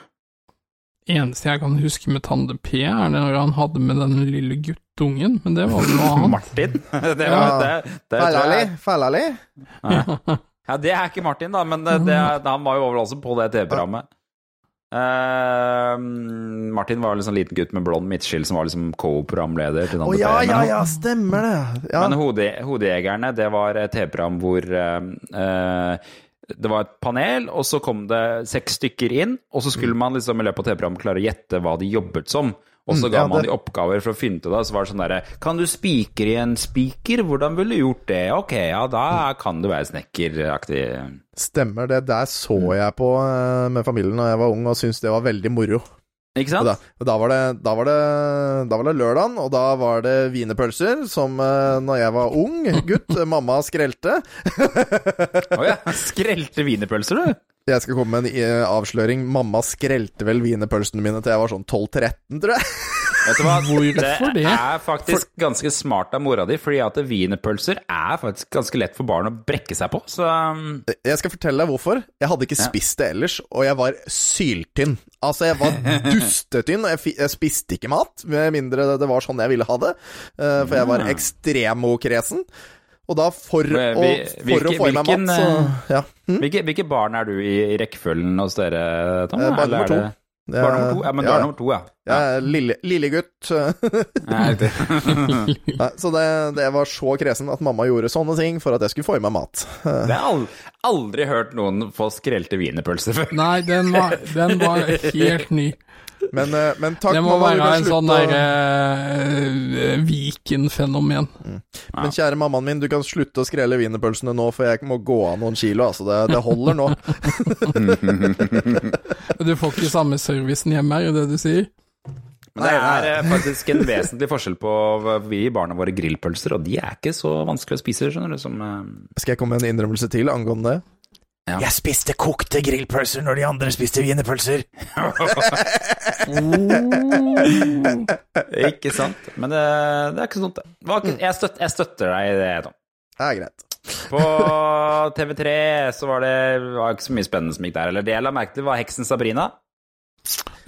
Eneste jeg kan huske med Tande P, er når han hadde med den lille guttungen, men det var noe annet. Martin. Det, Ja. var, det, det tror Fallali. jeg Ja, det er ikke Martin, da, men det, det, han var jo også på det TV-programmet. Eh, Martin var liksom en liten gutt med blond midtskill som var liksom co-programleder til Å Tante ja, ja, ja, stemmer det. Ja. Men hode, Hodejegerne, det var et TV-program hvor uh, det var et panel, og så kom det seks stykker inn, og så skulle man liksom i løpet av TV-programmet klare å gjette hva de jobbet som. Og så Mm, ga ja, man de oppgaver for å finne ut av det. Så var det sånn derre Kan du spikre i en spiker? Hvordan ville du gjort det? Ok, ja, da kan du være snekkeraktig. Stemmer det. Der så jeg på eh, med familien da jeg var ung, og syntes det var veldig moro. Ikke sant? Og Da, og da, var det, da, var det, da var det lørdagen, og da var det wienerpølser, som uh, når jeg var ung gutt, mamma skrelte. Å ja. Skrelte wienerpølser, du? Jeg skal komme med en eh, avsløring. Mamma skrelte vel wienerpølsene mine til jeg var sånn 12-13, tror jeg. Vet du hva? Hvorfor det? er faktisk ganske smart av mora di, fordi at wienerpølser er faktisk ganske lett for barn å brekke seg på. Så um, Jeg skal fortelle deg hvorfor. Jeg hadde ikke spist det ellers, og jeg var syltynn. Altså, jeg var dustetynn, og jeg, jeg spiste ikke mat, med mindre det var sånn jeg ville ha det. Eh, for jeg var ekstremokresen. Og da, for, Men å, for hvilke- å få i meg mat, så ja. hvilke, hvilke barn er du i, i rekkefølgen hos dere, Tom? Eh, barn nummer er to. det- Barn nummer to? Ja, men du Ja. er nummer to, ja. Jeg er lille, lillegutt. Ja, riktig. Nei, så det, det var så kresen at mamma gjorde sånne ting for at jeg skulle få i meg mat. Det har aldri, aldri hørt noen få skrelte wienerpølser før. Nei, den var, den var helt ny. Men, eh, men takk, Det må mamma. være en sånn der derre uh, Viken-fenomen. Men kjære mammaen min, du kan slutte å skrelle wienerpølsene nå, for jeg må gå av noen kilo. Altså, det, det holder nå. Du får ikke samme servicen hjemme, er det det du sier? Men det er faktisk en vesentlig forskjell på Vi gir barna våre grillpølser, og de er ikke så vanskelig å spise, skjønner du, som uh... Skal jeg komme med en innrømmelse til angående det? Ja. Jeg spiste kokte grillpølser når de andre spiste wienerpølser. Ikke sant? Men det, det er ikke så dumt, det. Ikke- Jeg, støt, jeg støtter deg i det, Tom. Det er greit. På TV3 så var det var ikke så mye spennende som gikk der. Eller det jeg la merke til, var Heksen Sabrina.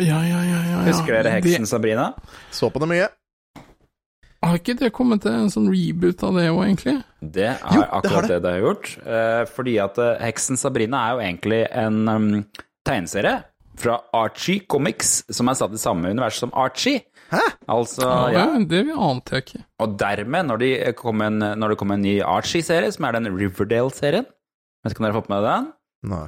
Ja, ja, ja. ja, ja. Husker dere Heksen de... Sabrina? Så på det mye. Har ikke det kommet til en sånn reboot av det òg, egentlig? Det er Jo, det har akkurat det. det det har gjort. Eh, fordi at eh, Heksen Sabrina er jo egentlig en um, tegneserie fra Archie Comics, som er satt i samme univers som Archie. Hæ? Altså, Ja, ja. Det ante jeg ikke. Og dermed, når, de kom en, når det kom en ny Archie-serie, som er den Riverdale-serien Vet ikke om dere har fått med den? Nei.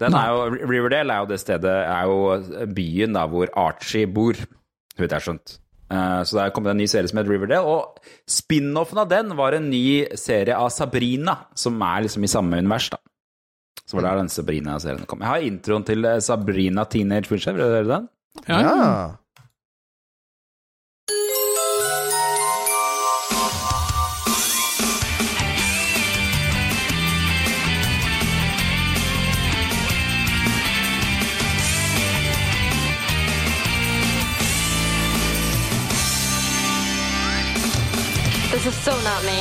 Den er jo, Riverdale er jo det stedet, er jo byen da hvor Archie bor, så vidt jeg har skjønt. Eh, Så det er kommet en ny serie som heter Riverdale, og spin-offen av den var en ny serie av Sabrina, som er liksom i samme univers, da. Så var det der den Sabrina-serien kom. Jeg har introen til eh, Sabrina Teenage Witcher, vil dere høre den? Ja, ja. This is so not me.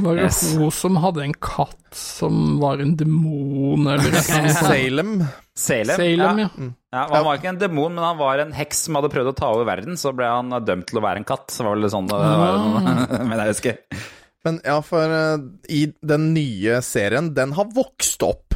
Var jo Yes. hun som hadde en katt som var en demon, eller noe sånt? Salem. Salem. Salem, ja. ja. Ja, Han var ikke en demon, men han var en heks som hadde prøvd å ta over verden. Så ble han dømt til å være en katt. Så var det litt sånn det var, Men jeg husker. Men ja, for eh, i den nye serien, den har vokst opp.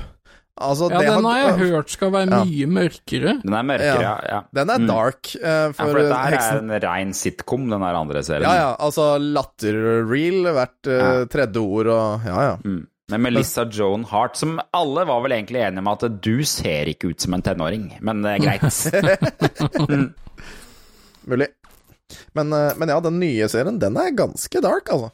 Altså, Ja, det den har jeg hørt skal være Ja. mye mørkere. Den er mørkere, ja. Ja. Den er Mm. dark. for, Ja, for, det dette her heksen er en rein sitcom, den der andre serien. Ja, ja, altså latter-reel hvert uh, Ja. tredje ord og Ja, ja. Mm. Men Melissa Joan Hart, som alle var vel egentlig enige om at du ser ikke ut som en tenåring, men det er greit. Mulig. Men, eh, men ja, den nye serien, den er ganske dark, altså.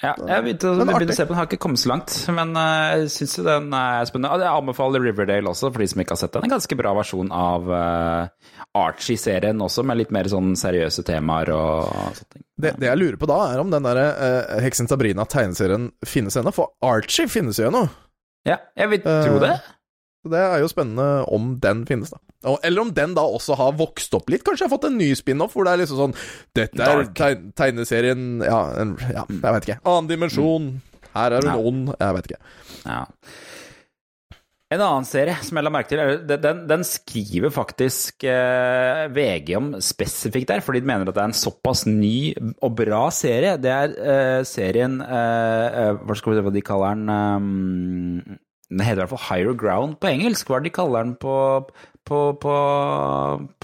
Ja, jeg begynte, begynte å se på den, har ikke kommet så langt, men eh, jeg syns jo den er spennende. Jeg anbefaler Riverdale også, for de som ikke har sett den. En ganske bra versjon av uh, Archie-serien også, med litt mer sånn seriøse temaer og sånne ting. Det, det jeg lurer på da, er om den derre uh, Heksen Sabrina-tegneserien finnes ennå. For Archie finnes jo ennå. Ja, jeg vil Eh, tro det. Så Det er jo spennende om den finnes, da. Eller om den da også har vokst opp litt. Kanskje jeg har fått en ny spin-off hvor det er liksom sånn Dette er teg tegneserien ja, en, ja, jeg vet ikke. Annen dimensjon. Her er hun Ja. ond. Jeg vet ikke. Ja. En annen serie som jeg la merke til, den, den, skriver faktisk eh, VG om spesifikt der, fordi de mener at det er en såpass ny og bra serie. Det er eh, serien eh, eh, Hva skal vi se hva de kaller den? eh, den heter i hvert fall Higher Ground på engelsk. Hva er det de kaller den på, på, på,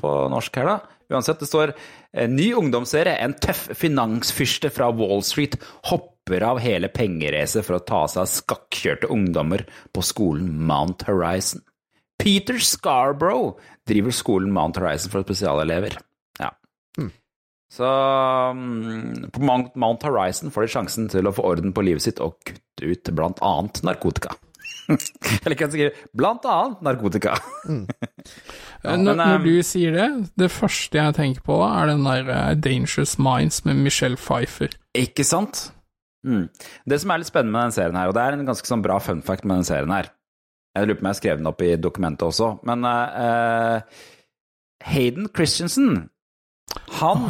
på norsk her, da? Uansett, det står eh, ny ungdomsserie. En tøff finansfyrste fra Wall Street hopper av hele pengeracet for å ta seg av skakkjørte ungdommer på skolen Mount Horizon. Peter Scarborough driver skolen Mount Horizon for spesialelever. Ja. Så mm, på Mount, Mount Horizon får de sjansen til å få orden på livet sitt og kutte ut blant annet narkotika. Eller kan jeg skrive blant annet narkotika. ja, når, men, eh, når du sier det, det første jeg tenker på, er den der eh, Dangerous Minds med Michelle Pfeiffer. Ikke sant? Mm. Det som er litt spennende med den serien her, og det er en ganske sånn bra fun fact med den serien her Jeg lurer på om jeg skrev den opp i dokumentet også, men uh, Hayden Christensen Han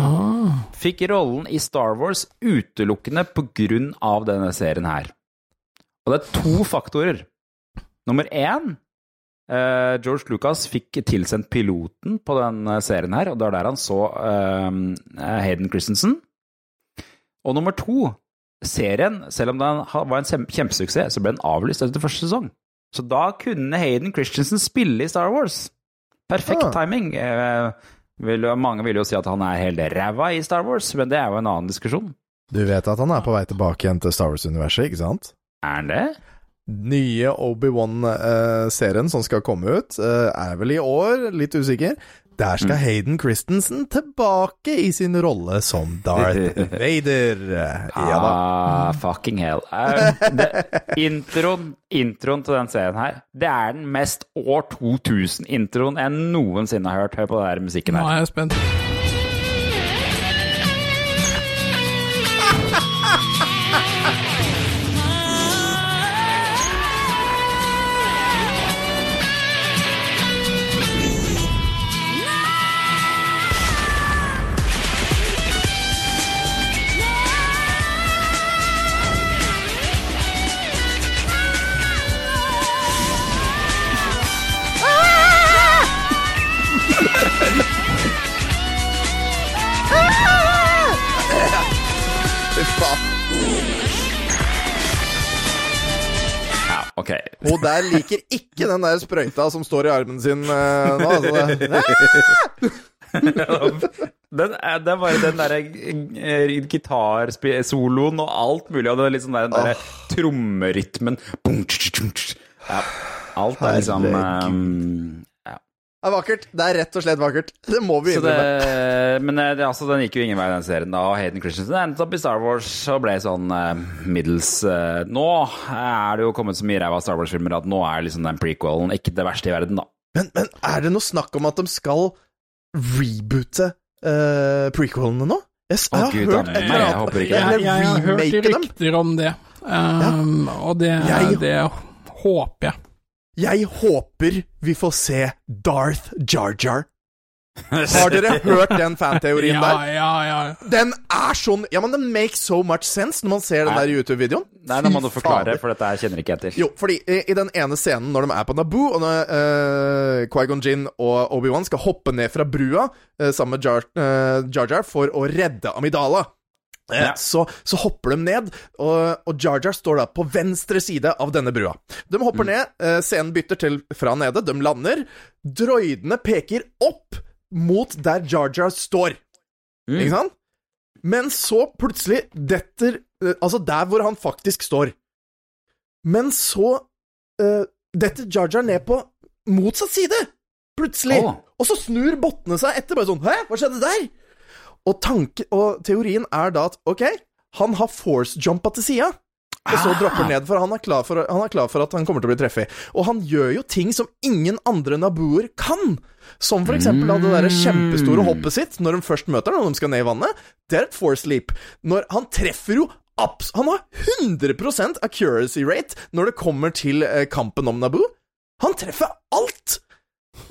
fikk rollen i Star Wars utelukkende på grunn av denne serien her. Og det er to faktorer. Nummer én eh, George Lucas fikk tilsendt piloten på den eh, serien her, og det var der han så eh, Hayden Christensen. Og nummer to Serien, selv om den var en kjempesuksess, så ble den avlyst etter første sesong. Så da kunne Hayden Christensen spille i Star Wars. Perfekt ja. timing. Eh, vil, mange vil jo si at han er helt ræva i Star Wars, men det er jo en annen diskusjon. Du vet at han er på vei tilbake igjen til Star Wars-universet, ikke sant? Er han det? Nye Obi-Wan-serien som skal komme ut, eh, er vel i år, litt usikker. Der skal Hayden Christensen tilbake i sin rolle som Darth Vader. Ja da. Ah, fucking hell. Eh, det, introen, introen til den serien her, det er den mest år 2000-introen jeg noensinne har hørt. Hør på den musikken her. Nå er jeg spent. Ja, ok. Hun der liker ikke den der sprøyta som står i armen sin uh, nå. Altså det. Den er, det bare den derre eh, gitarsoloen og alt mulig, og det er litt sånn der, den derre trommerytmen ja, Alt er liksom um. Det er vakkert. Det er rett og slett vakkert. Det må vi innrømme. men eh, det, altså, den gikk jo ingen vei, den serien. da og Hayden Christensen endte opp i Star Wars og ble sånn eh, middels eh, Nå er det jo kommet så mye ræva Star Wars-filmer at nå er liksom den prequelen ikke det verste i verden, da. Men, men er det noe snakk om at de skal reboote uh, prequelene nå? Jeg, s- Å, jeg Gud, hørt et eller annet. ikke. Jeg, jeg har hørt rykter om det, um, og det, Jeg- det håper jeg. Jeg håper vi får se Darth Jar Jar. Har dere hørt den fanteorien Ja, der? ja, ja. ja. Den er sånn Ja, men den makes so much sense når man ser den der YouTube-videoen. Nei, nå må du forklare, for dette her kjenner ikke jeg til. Jo, fordi i, i den ene scenen når de er på Naboo, og når uh, Qui-Gon Jinn og Obi-Wan skal hoppe ned fra brua uh, sammen med Jar, eh, Jar Jar for å redde Amidala. Eh, Ja. så, så hopper de ned, og, og Jar Jar står da på venstre side av denne brua. De hopper ned, eh, scenen bytter til fra nede, de lander. Droidene peker opp mot der Jar Jar står. Ikke sant? Men så plutselig detter eh, Altså der hvor han faktisk står. Men så uh, detter Jar Jar ned på motsatt side. Plutselig. Oh. Og så snur bottene seg etter. Bare sånn Hæ, hva skjedde der? Og, tanke, og teorien er da at ok, han har force-jumpa til sida. Og så dropper han ned, for han klar for han er klar for at han kommer til å bli treffet. Og han gjør jo ting som ingen andre naboer kan. Som for eksempel da det derre kjempestore hoppet sitt, når de først møter når de skal ned i vannet. Det er et force leap. Når han treffer jo abs... Han har 100% accuracy rate når det kommer til eh, kampen om Naboo. Han treffer alt!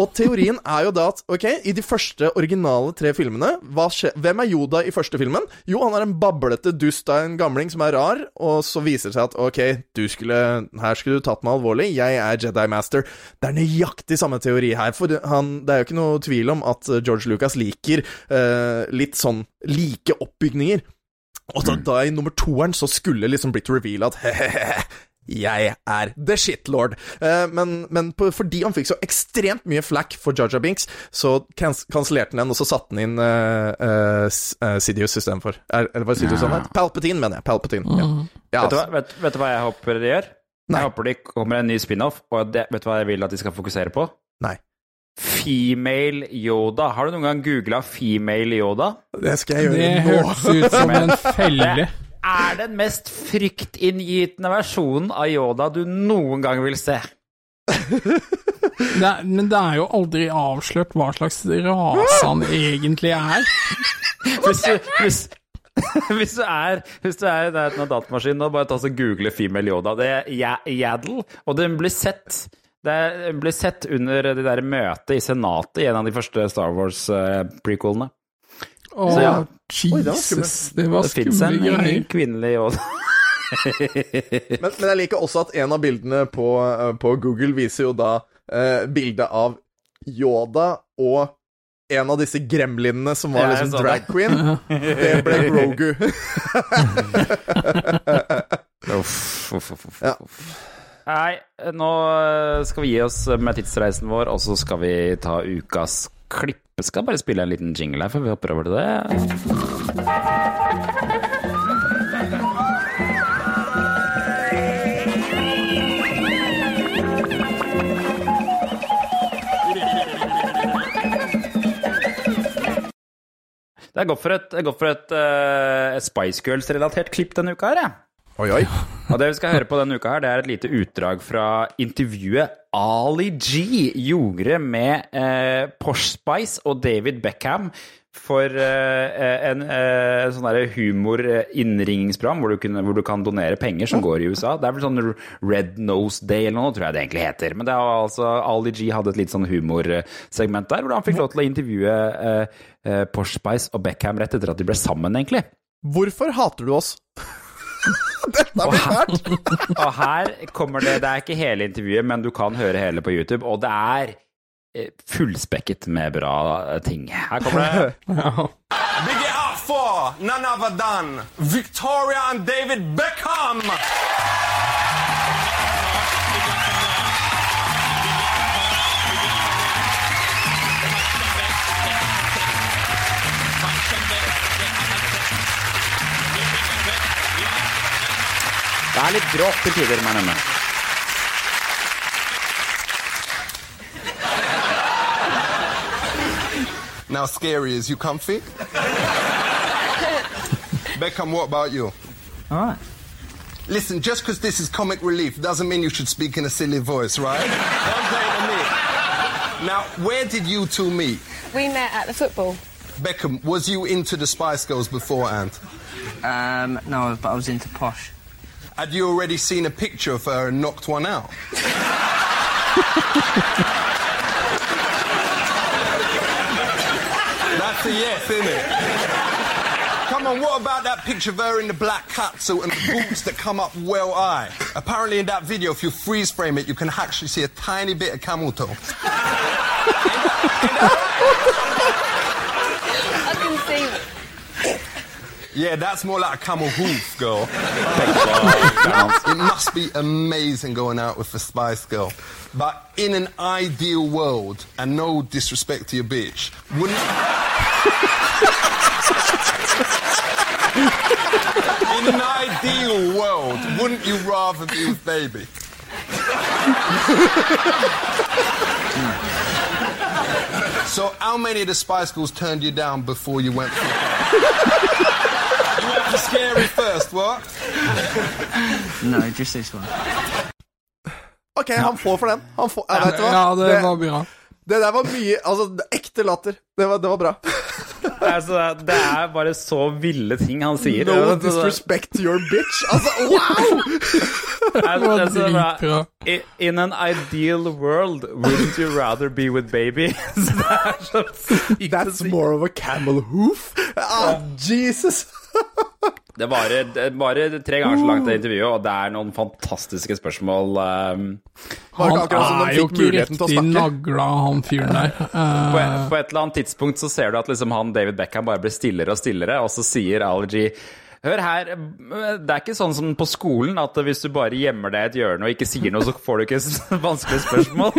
Og teorien er jo da at ok, i de første originale tre filmene skje, Hvem er Yoda i første filmen? Jo, han er en bablete dust av en gamling som er rar, og så viser det seg at ok, du skulle Her skulle du tatt meg alvorlig, jeg er Jedi Master. Det er nøyaktig samme teori her, for han, det er jo ikke noe tvil om at George Lucas liker eh, litt sånn like oppbygninger. Og da, da i nummer toeren så skulle liksom blitt reveal at he-he-he, jeg er the shitlord. Eh, men men på, fordi han fikk så ekstremt mye flack for Jaja Binks, så kans kansellerte han den, og så satte han inn uh, uh, Sidious istedenfor. Er- Eller var det Sidious han het? Palpatine, mener jeg. Palpatine. Ja. Ja, Vet, du hva, altså. vet, vet du hva jeg håper de gjør? Nei. Jeg håper det kommer en ny spin-off, og det, vet du hva jeg vil at de skal fokusere på? Nei. Female Yoda. Har du noen gang googla female Yoda? Det skal jeg Det gjøre nå. hørtes ut som en felle. Er den mest fryktinngytende versjonen av Yoda du noen gang vil se. Det er, men det er jo aldri avslørt hva slags rase han egentlig er. Hvis du, hvis, hvis du er Hvis du er i nærheten av datamaskinen og bare ta så google female Yoda Det er Yaddle, og den blir sett Det blir sett under det der møtet i Senatet i en av de første Star Wars-prequelene. Å, ja. Oi, det var skumle greier. Det fins en kvinnelig Yoda. Men, men jeg liker også at en av bildene på, eh, på Google viser jo da eh, bildet av Yoda og en av disse gremlinene som var liksom drag queen. Det ble Grogu. Uff, uff, uff, uff, Ja. Nei, nå skal vi gi oss med tidsreisen vår, og så skal vi ta ukas klipp. Jeg skal bare spille en liten jingle her før vi hopper over til det. Det er godt for et, godt et, eh, et Spice Girls-relatert klipp denne uka her, jeg. Oi, oi. Og det vi skal høre på denne uka her, det er et lite utdrag fra intervjuet Ali G gjorde med eh, Posh Spice og David Beckham for eh, en eh, sånn humor-innringningsprogram hvor, du hvor du kan donere penger som går i USA. Det er vel sånn Red Nose Day eller noe, tror jeg det egentlig heter. Men det er altså Ali G hadde et litt sånn humorsegment der, hvor han fikk lov til å intervjue eh, eh, Posh Spice og Beckham rett etter at de ble sammen, egentlig. Hvorfor hater du oss? Dette blir fælt. Og her kommer det Det er ikke hele intervjuet, men du kan høre hele på YouTube. Og det er eh, fullspekket med bra ting. Her kommer det. Ja. Big for none other than Victoria and David Beckham. Det er litt grått til tider, må jeg. Now, scary, is you comfy? Beckham, what about you? All right. Listen, just because this is comic relief doesn't mean you should speak in a silly voice, right? Don't say to me. Now, where did you two meet? We met at the football. Beckham, was you into the Spice Girls beforehand? Um, no, but I was into posh. Had you already seen a picture of her and knocked one out? That's a yes, isn't it? Come on, what about that picture of her in the black catsuit and the boots that come up well high? Apparently, in that video, if you freeze frame it, you can actually see a tiny bit of camel toe. I can see. Yeah, that's more like a camel hoof, girl. it must be amazing going out with a Spice Girl. But in an ideal world, and no disrespect to your bitch, wouldn't. in an ideal world, wouldn't you rather be with baby? so, how many of the Spice Girls turned you down before you went scary first, what? No, just this one. OK, han får for den. Han får, ja, vet du hva? Ja, det var bra. Det der var mye Altså, ekte latter. Det var, det var bra. Altså, det er bare så ville ting han sier. No disrespect to your bitch. Altså, wow! Altså, altså, i- In an ideal world, wouldn't you rather be with baby? That's more of a camel hoof. Ah, Jesus. Det varer bare tre ganger så langt det intervjuet, og det er noen fantastiske spørsmål. um, Han de er jo ikke riktig nagla, han fyren der. På, Eh, på et eller annet tidspunkt så ser du at liksom han David Beckham bare blir stillere og stillere, og så sier Allergy Hør her, det er ikke sånn som på skolen at hvis du bare gjemmer deg i et hjørne og ikke sier noe, så får du ikke vanskelige spørsmål.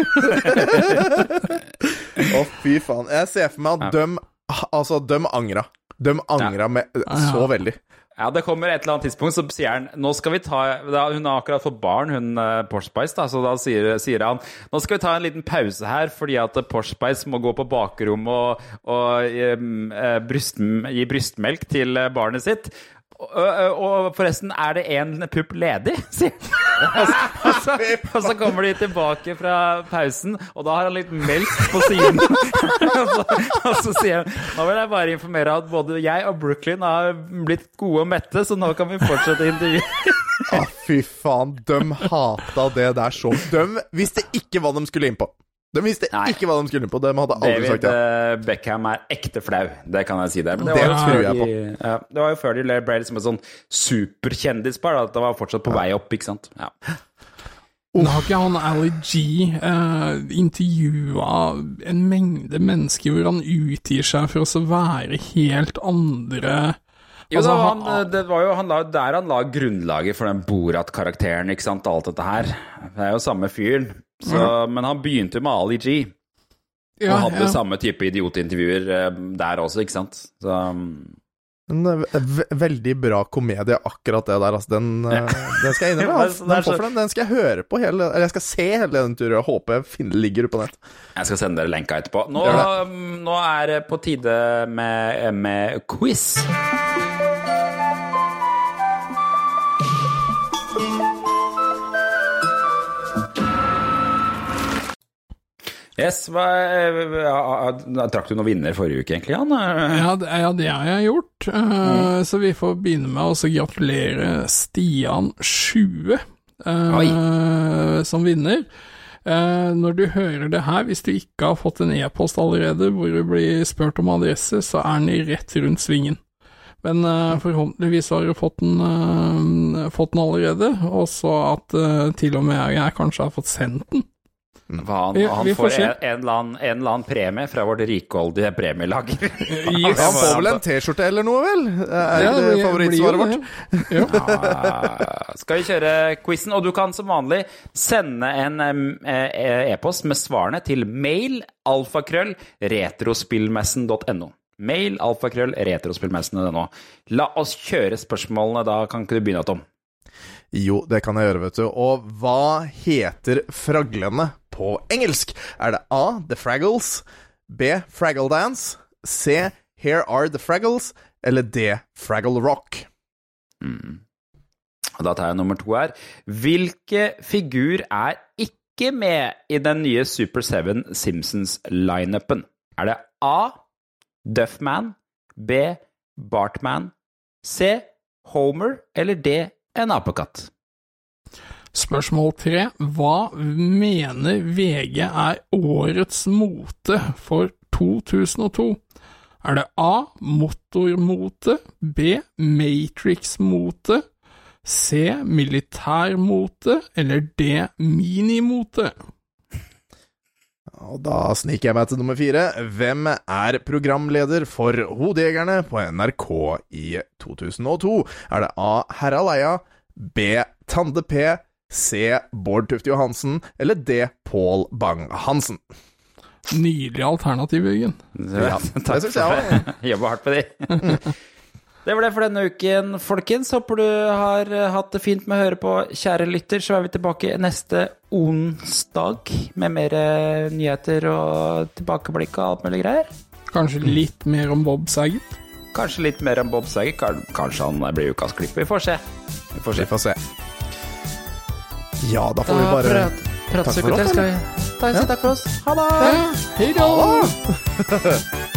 Å, fy faen. Jeg ser for meg at døm Altså, døm angra. Døm angra med så veldig. Ja, det kommer et eller annet tidspunkt, så sier han Nå skal vi ta da, Hun har akkurat fått barn, hun Porsche Spice, da, så da sier, sier han Nå skal vi ta en liten pause her, fordi at Porsche Spice må gå på bakrommet og, og em, eh, bryst, gi brystmelk til eh, barnet sitt. Og, forresten, er det en pupp ledig? sier han. Og så, og, så, kommer de tilbake fra pausen, og da har han litt melk på siden. og, så, og så sier han Nå vil jeg bare informere at både jeg og Brooklyn har blitt gode og mette, så nå kan vi fortsette intervjuet. Ah, fy faen, de hata det der så De visste ikke hva de skulle inn på. De visste ikke hva de skulle på. De hadde aldri sagt David det. eh, Beckham er ekte flau, det kan jeg si der. Men det, Det var jo tror jeg de, ja, det var jo før de ble liksom et sånn superkjendispar. At det var fortsatt på vei opp, ikke sant. Ja. Men har ikke han Ali G eh, intervjua en mengde mennesker hvor han utgir seg for å være helt andre Jo, Altså, han- han, det var jo han la, der han la grunnlaget for den Borat-karakteren, ikke sant, alt dette her. Det er jo samme fyren. Så, Men han begynte med Ali G. Ja, og hadde ja. samme type idiotintervjuer eh, der også, ikke sant. Så um, En eh, veldig bra komedie, akkurat det der. Altså, den, eh, den skal jeg innrømme. Altså, Den, så- den, den skal jeg høre på hele Eller jeg skal se hele den turen. Jeg håper jeg finner, ligger ute på nett. jeg skal sende dere lenka etterpå. Nå, nå er det på tide med, med quiz. Yes, hva, ja, ja, Trakk du noen vinner forrige uke, egentlig, Jan? Ja, det, ja, det har jeg gjort. Eh, Så vi får begynne med å gratulere Stian Sjue uh, som vinner. Uh, når du hører det her, hvis du ikke har fått en e-post allerede hvor du blir spurt om adresse, så er den rett rundt svingen. Men eh, forhåpentligvis har du fått den, eh, fått den allerede, og så at eh, til og med jeg kanskje har fått sendt den. Hva, han, Vi- han vi får får en, en, eller annen, en eller annen premie fra vårt rikholdige premielager. Yes. Han får vel en T-skjorte eller noe, vel? Er Ja, det favorittsvaret vårt? Ja. Ja, skal vi kjøre quizen? Og du kan som vanlig sende en eh, e-post med svarene til mail alfakrøll retrospillmessen.no. Mail alfakrøll retrospillmessen.no. La oss kjøre spørsmålene, da kan ikke du begynne, Tom? Jo, det kan jeg gjøre, vet du. Og hva heter fraglene på engelsk? Er det A. The Fraggles, B. Fraggle Dance, C. Here Are The Fraggles, eller D. Fraggle Rock? Mm. Da tar jeg nummer to her. Hvilke figur er ikke med i den nye Super 7 Simpsons-lineupen? Er det A. Duffman, B. Bartman, C. Homer eller D. En apekatt? Spørsmål tre. Hva mener VG er årets mote for 2002? Er det A. Motormote, B. Matrix-mote, C. Militærmote eller D. Minimote? Og da sniker jeg meg til nummer fire. Hvem er programleder for Hodejegerne på NRK i 2002? Er det A. Harald Eia, B. Tande P, C. Bård Tufte Johansen eller D. Pål Bang-Hansen? Nydelig alternativ, Jørgen. Ja, Takk det synes for jeg. Jobba hardt på de. Det var det for denne uken, folkens. Håper du har eh, hatt det fint med å høre på. Kjære lytter, så er vi tilbake neste onsdag med mer eh, nyheter og tilbakeblikk og alt mulig greier. Kanskje litt mer om Bob Saget? Kanskje litt mer om Bob Saget. Kanskje han blir ukas klipp. Vi får se. Vi får se. Vi får se. Ja, da får vi bare Takk for oss, skal vi. Takk, Ja. takk for oss. Ha det! Hei da!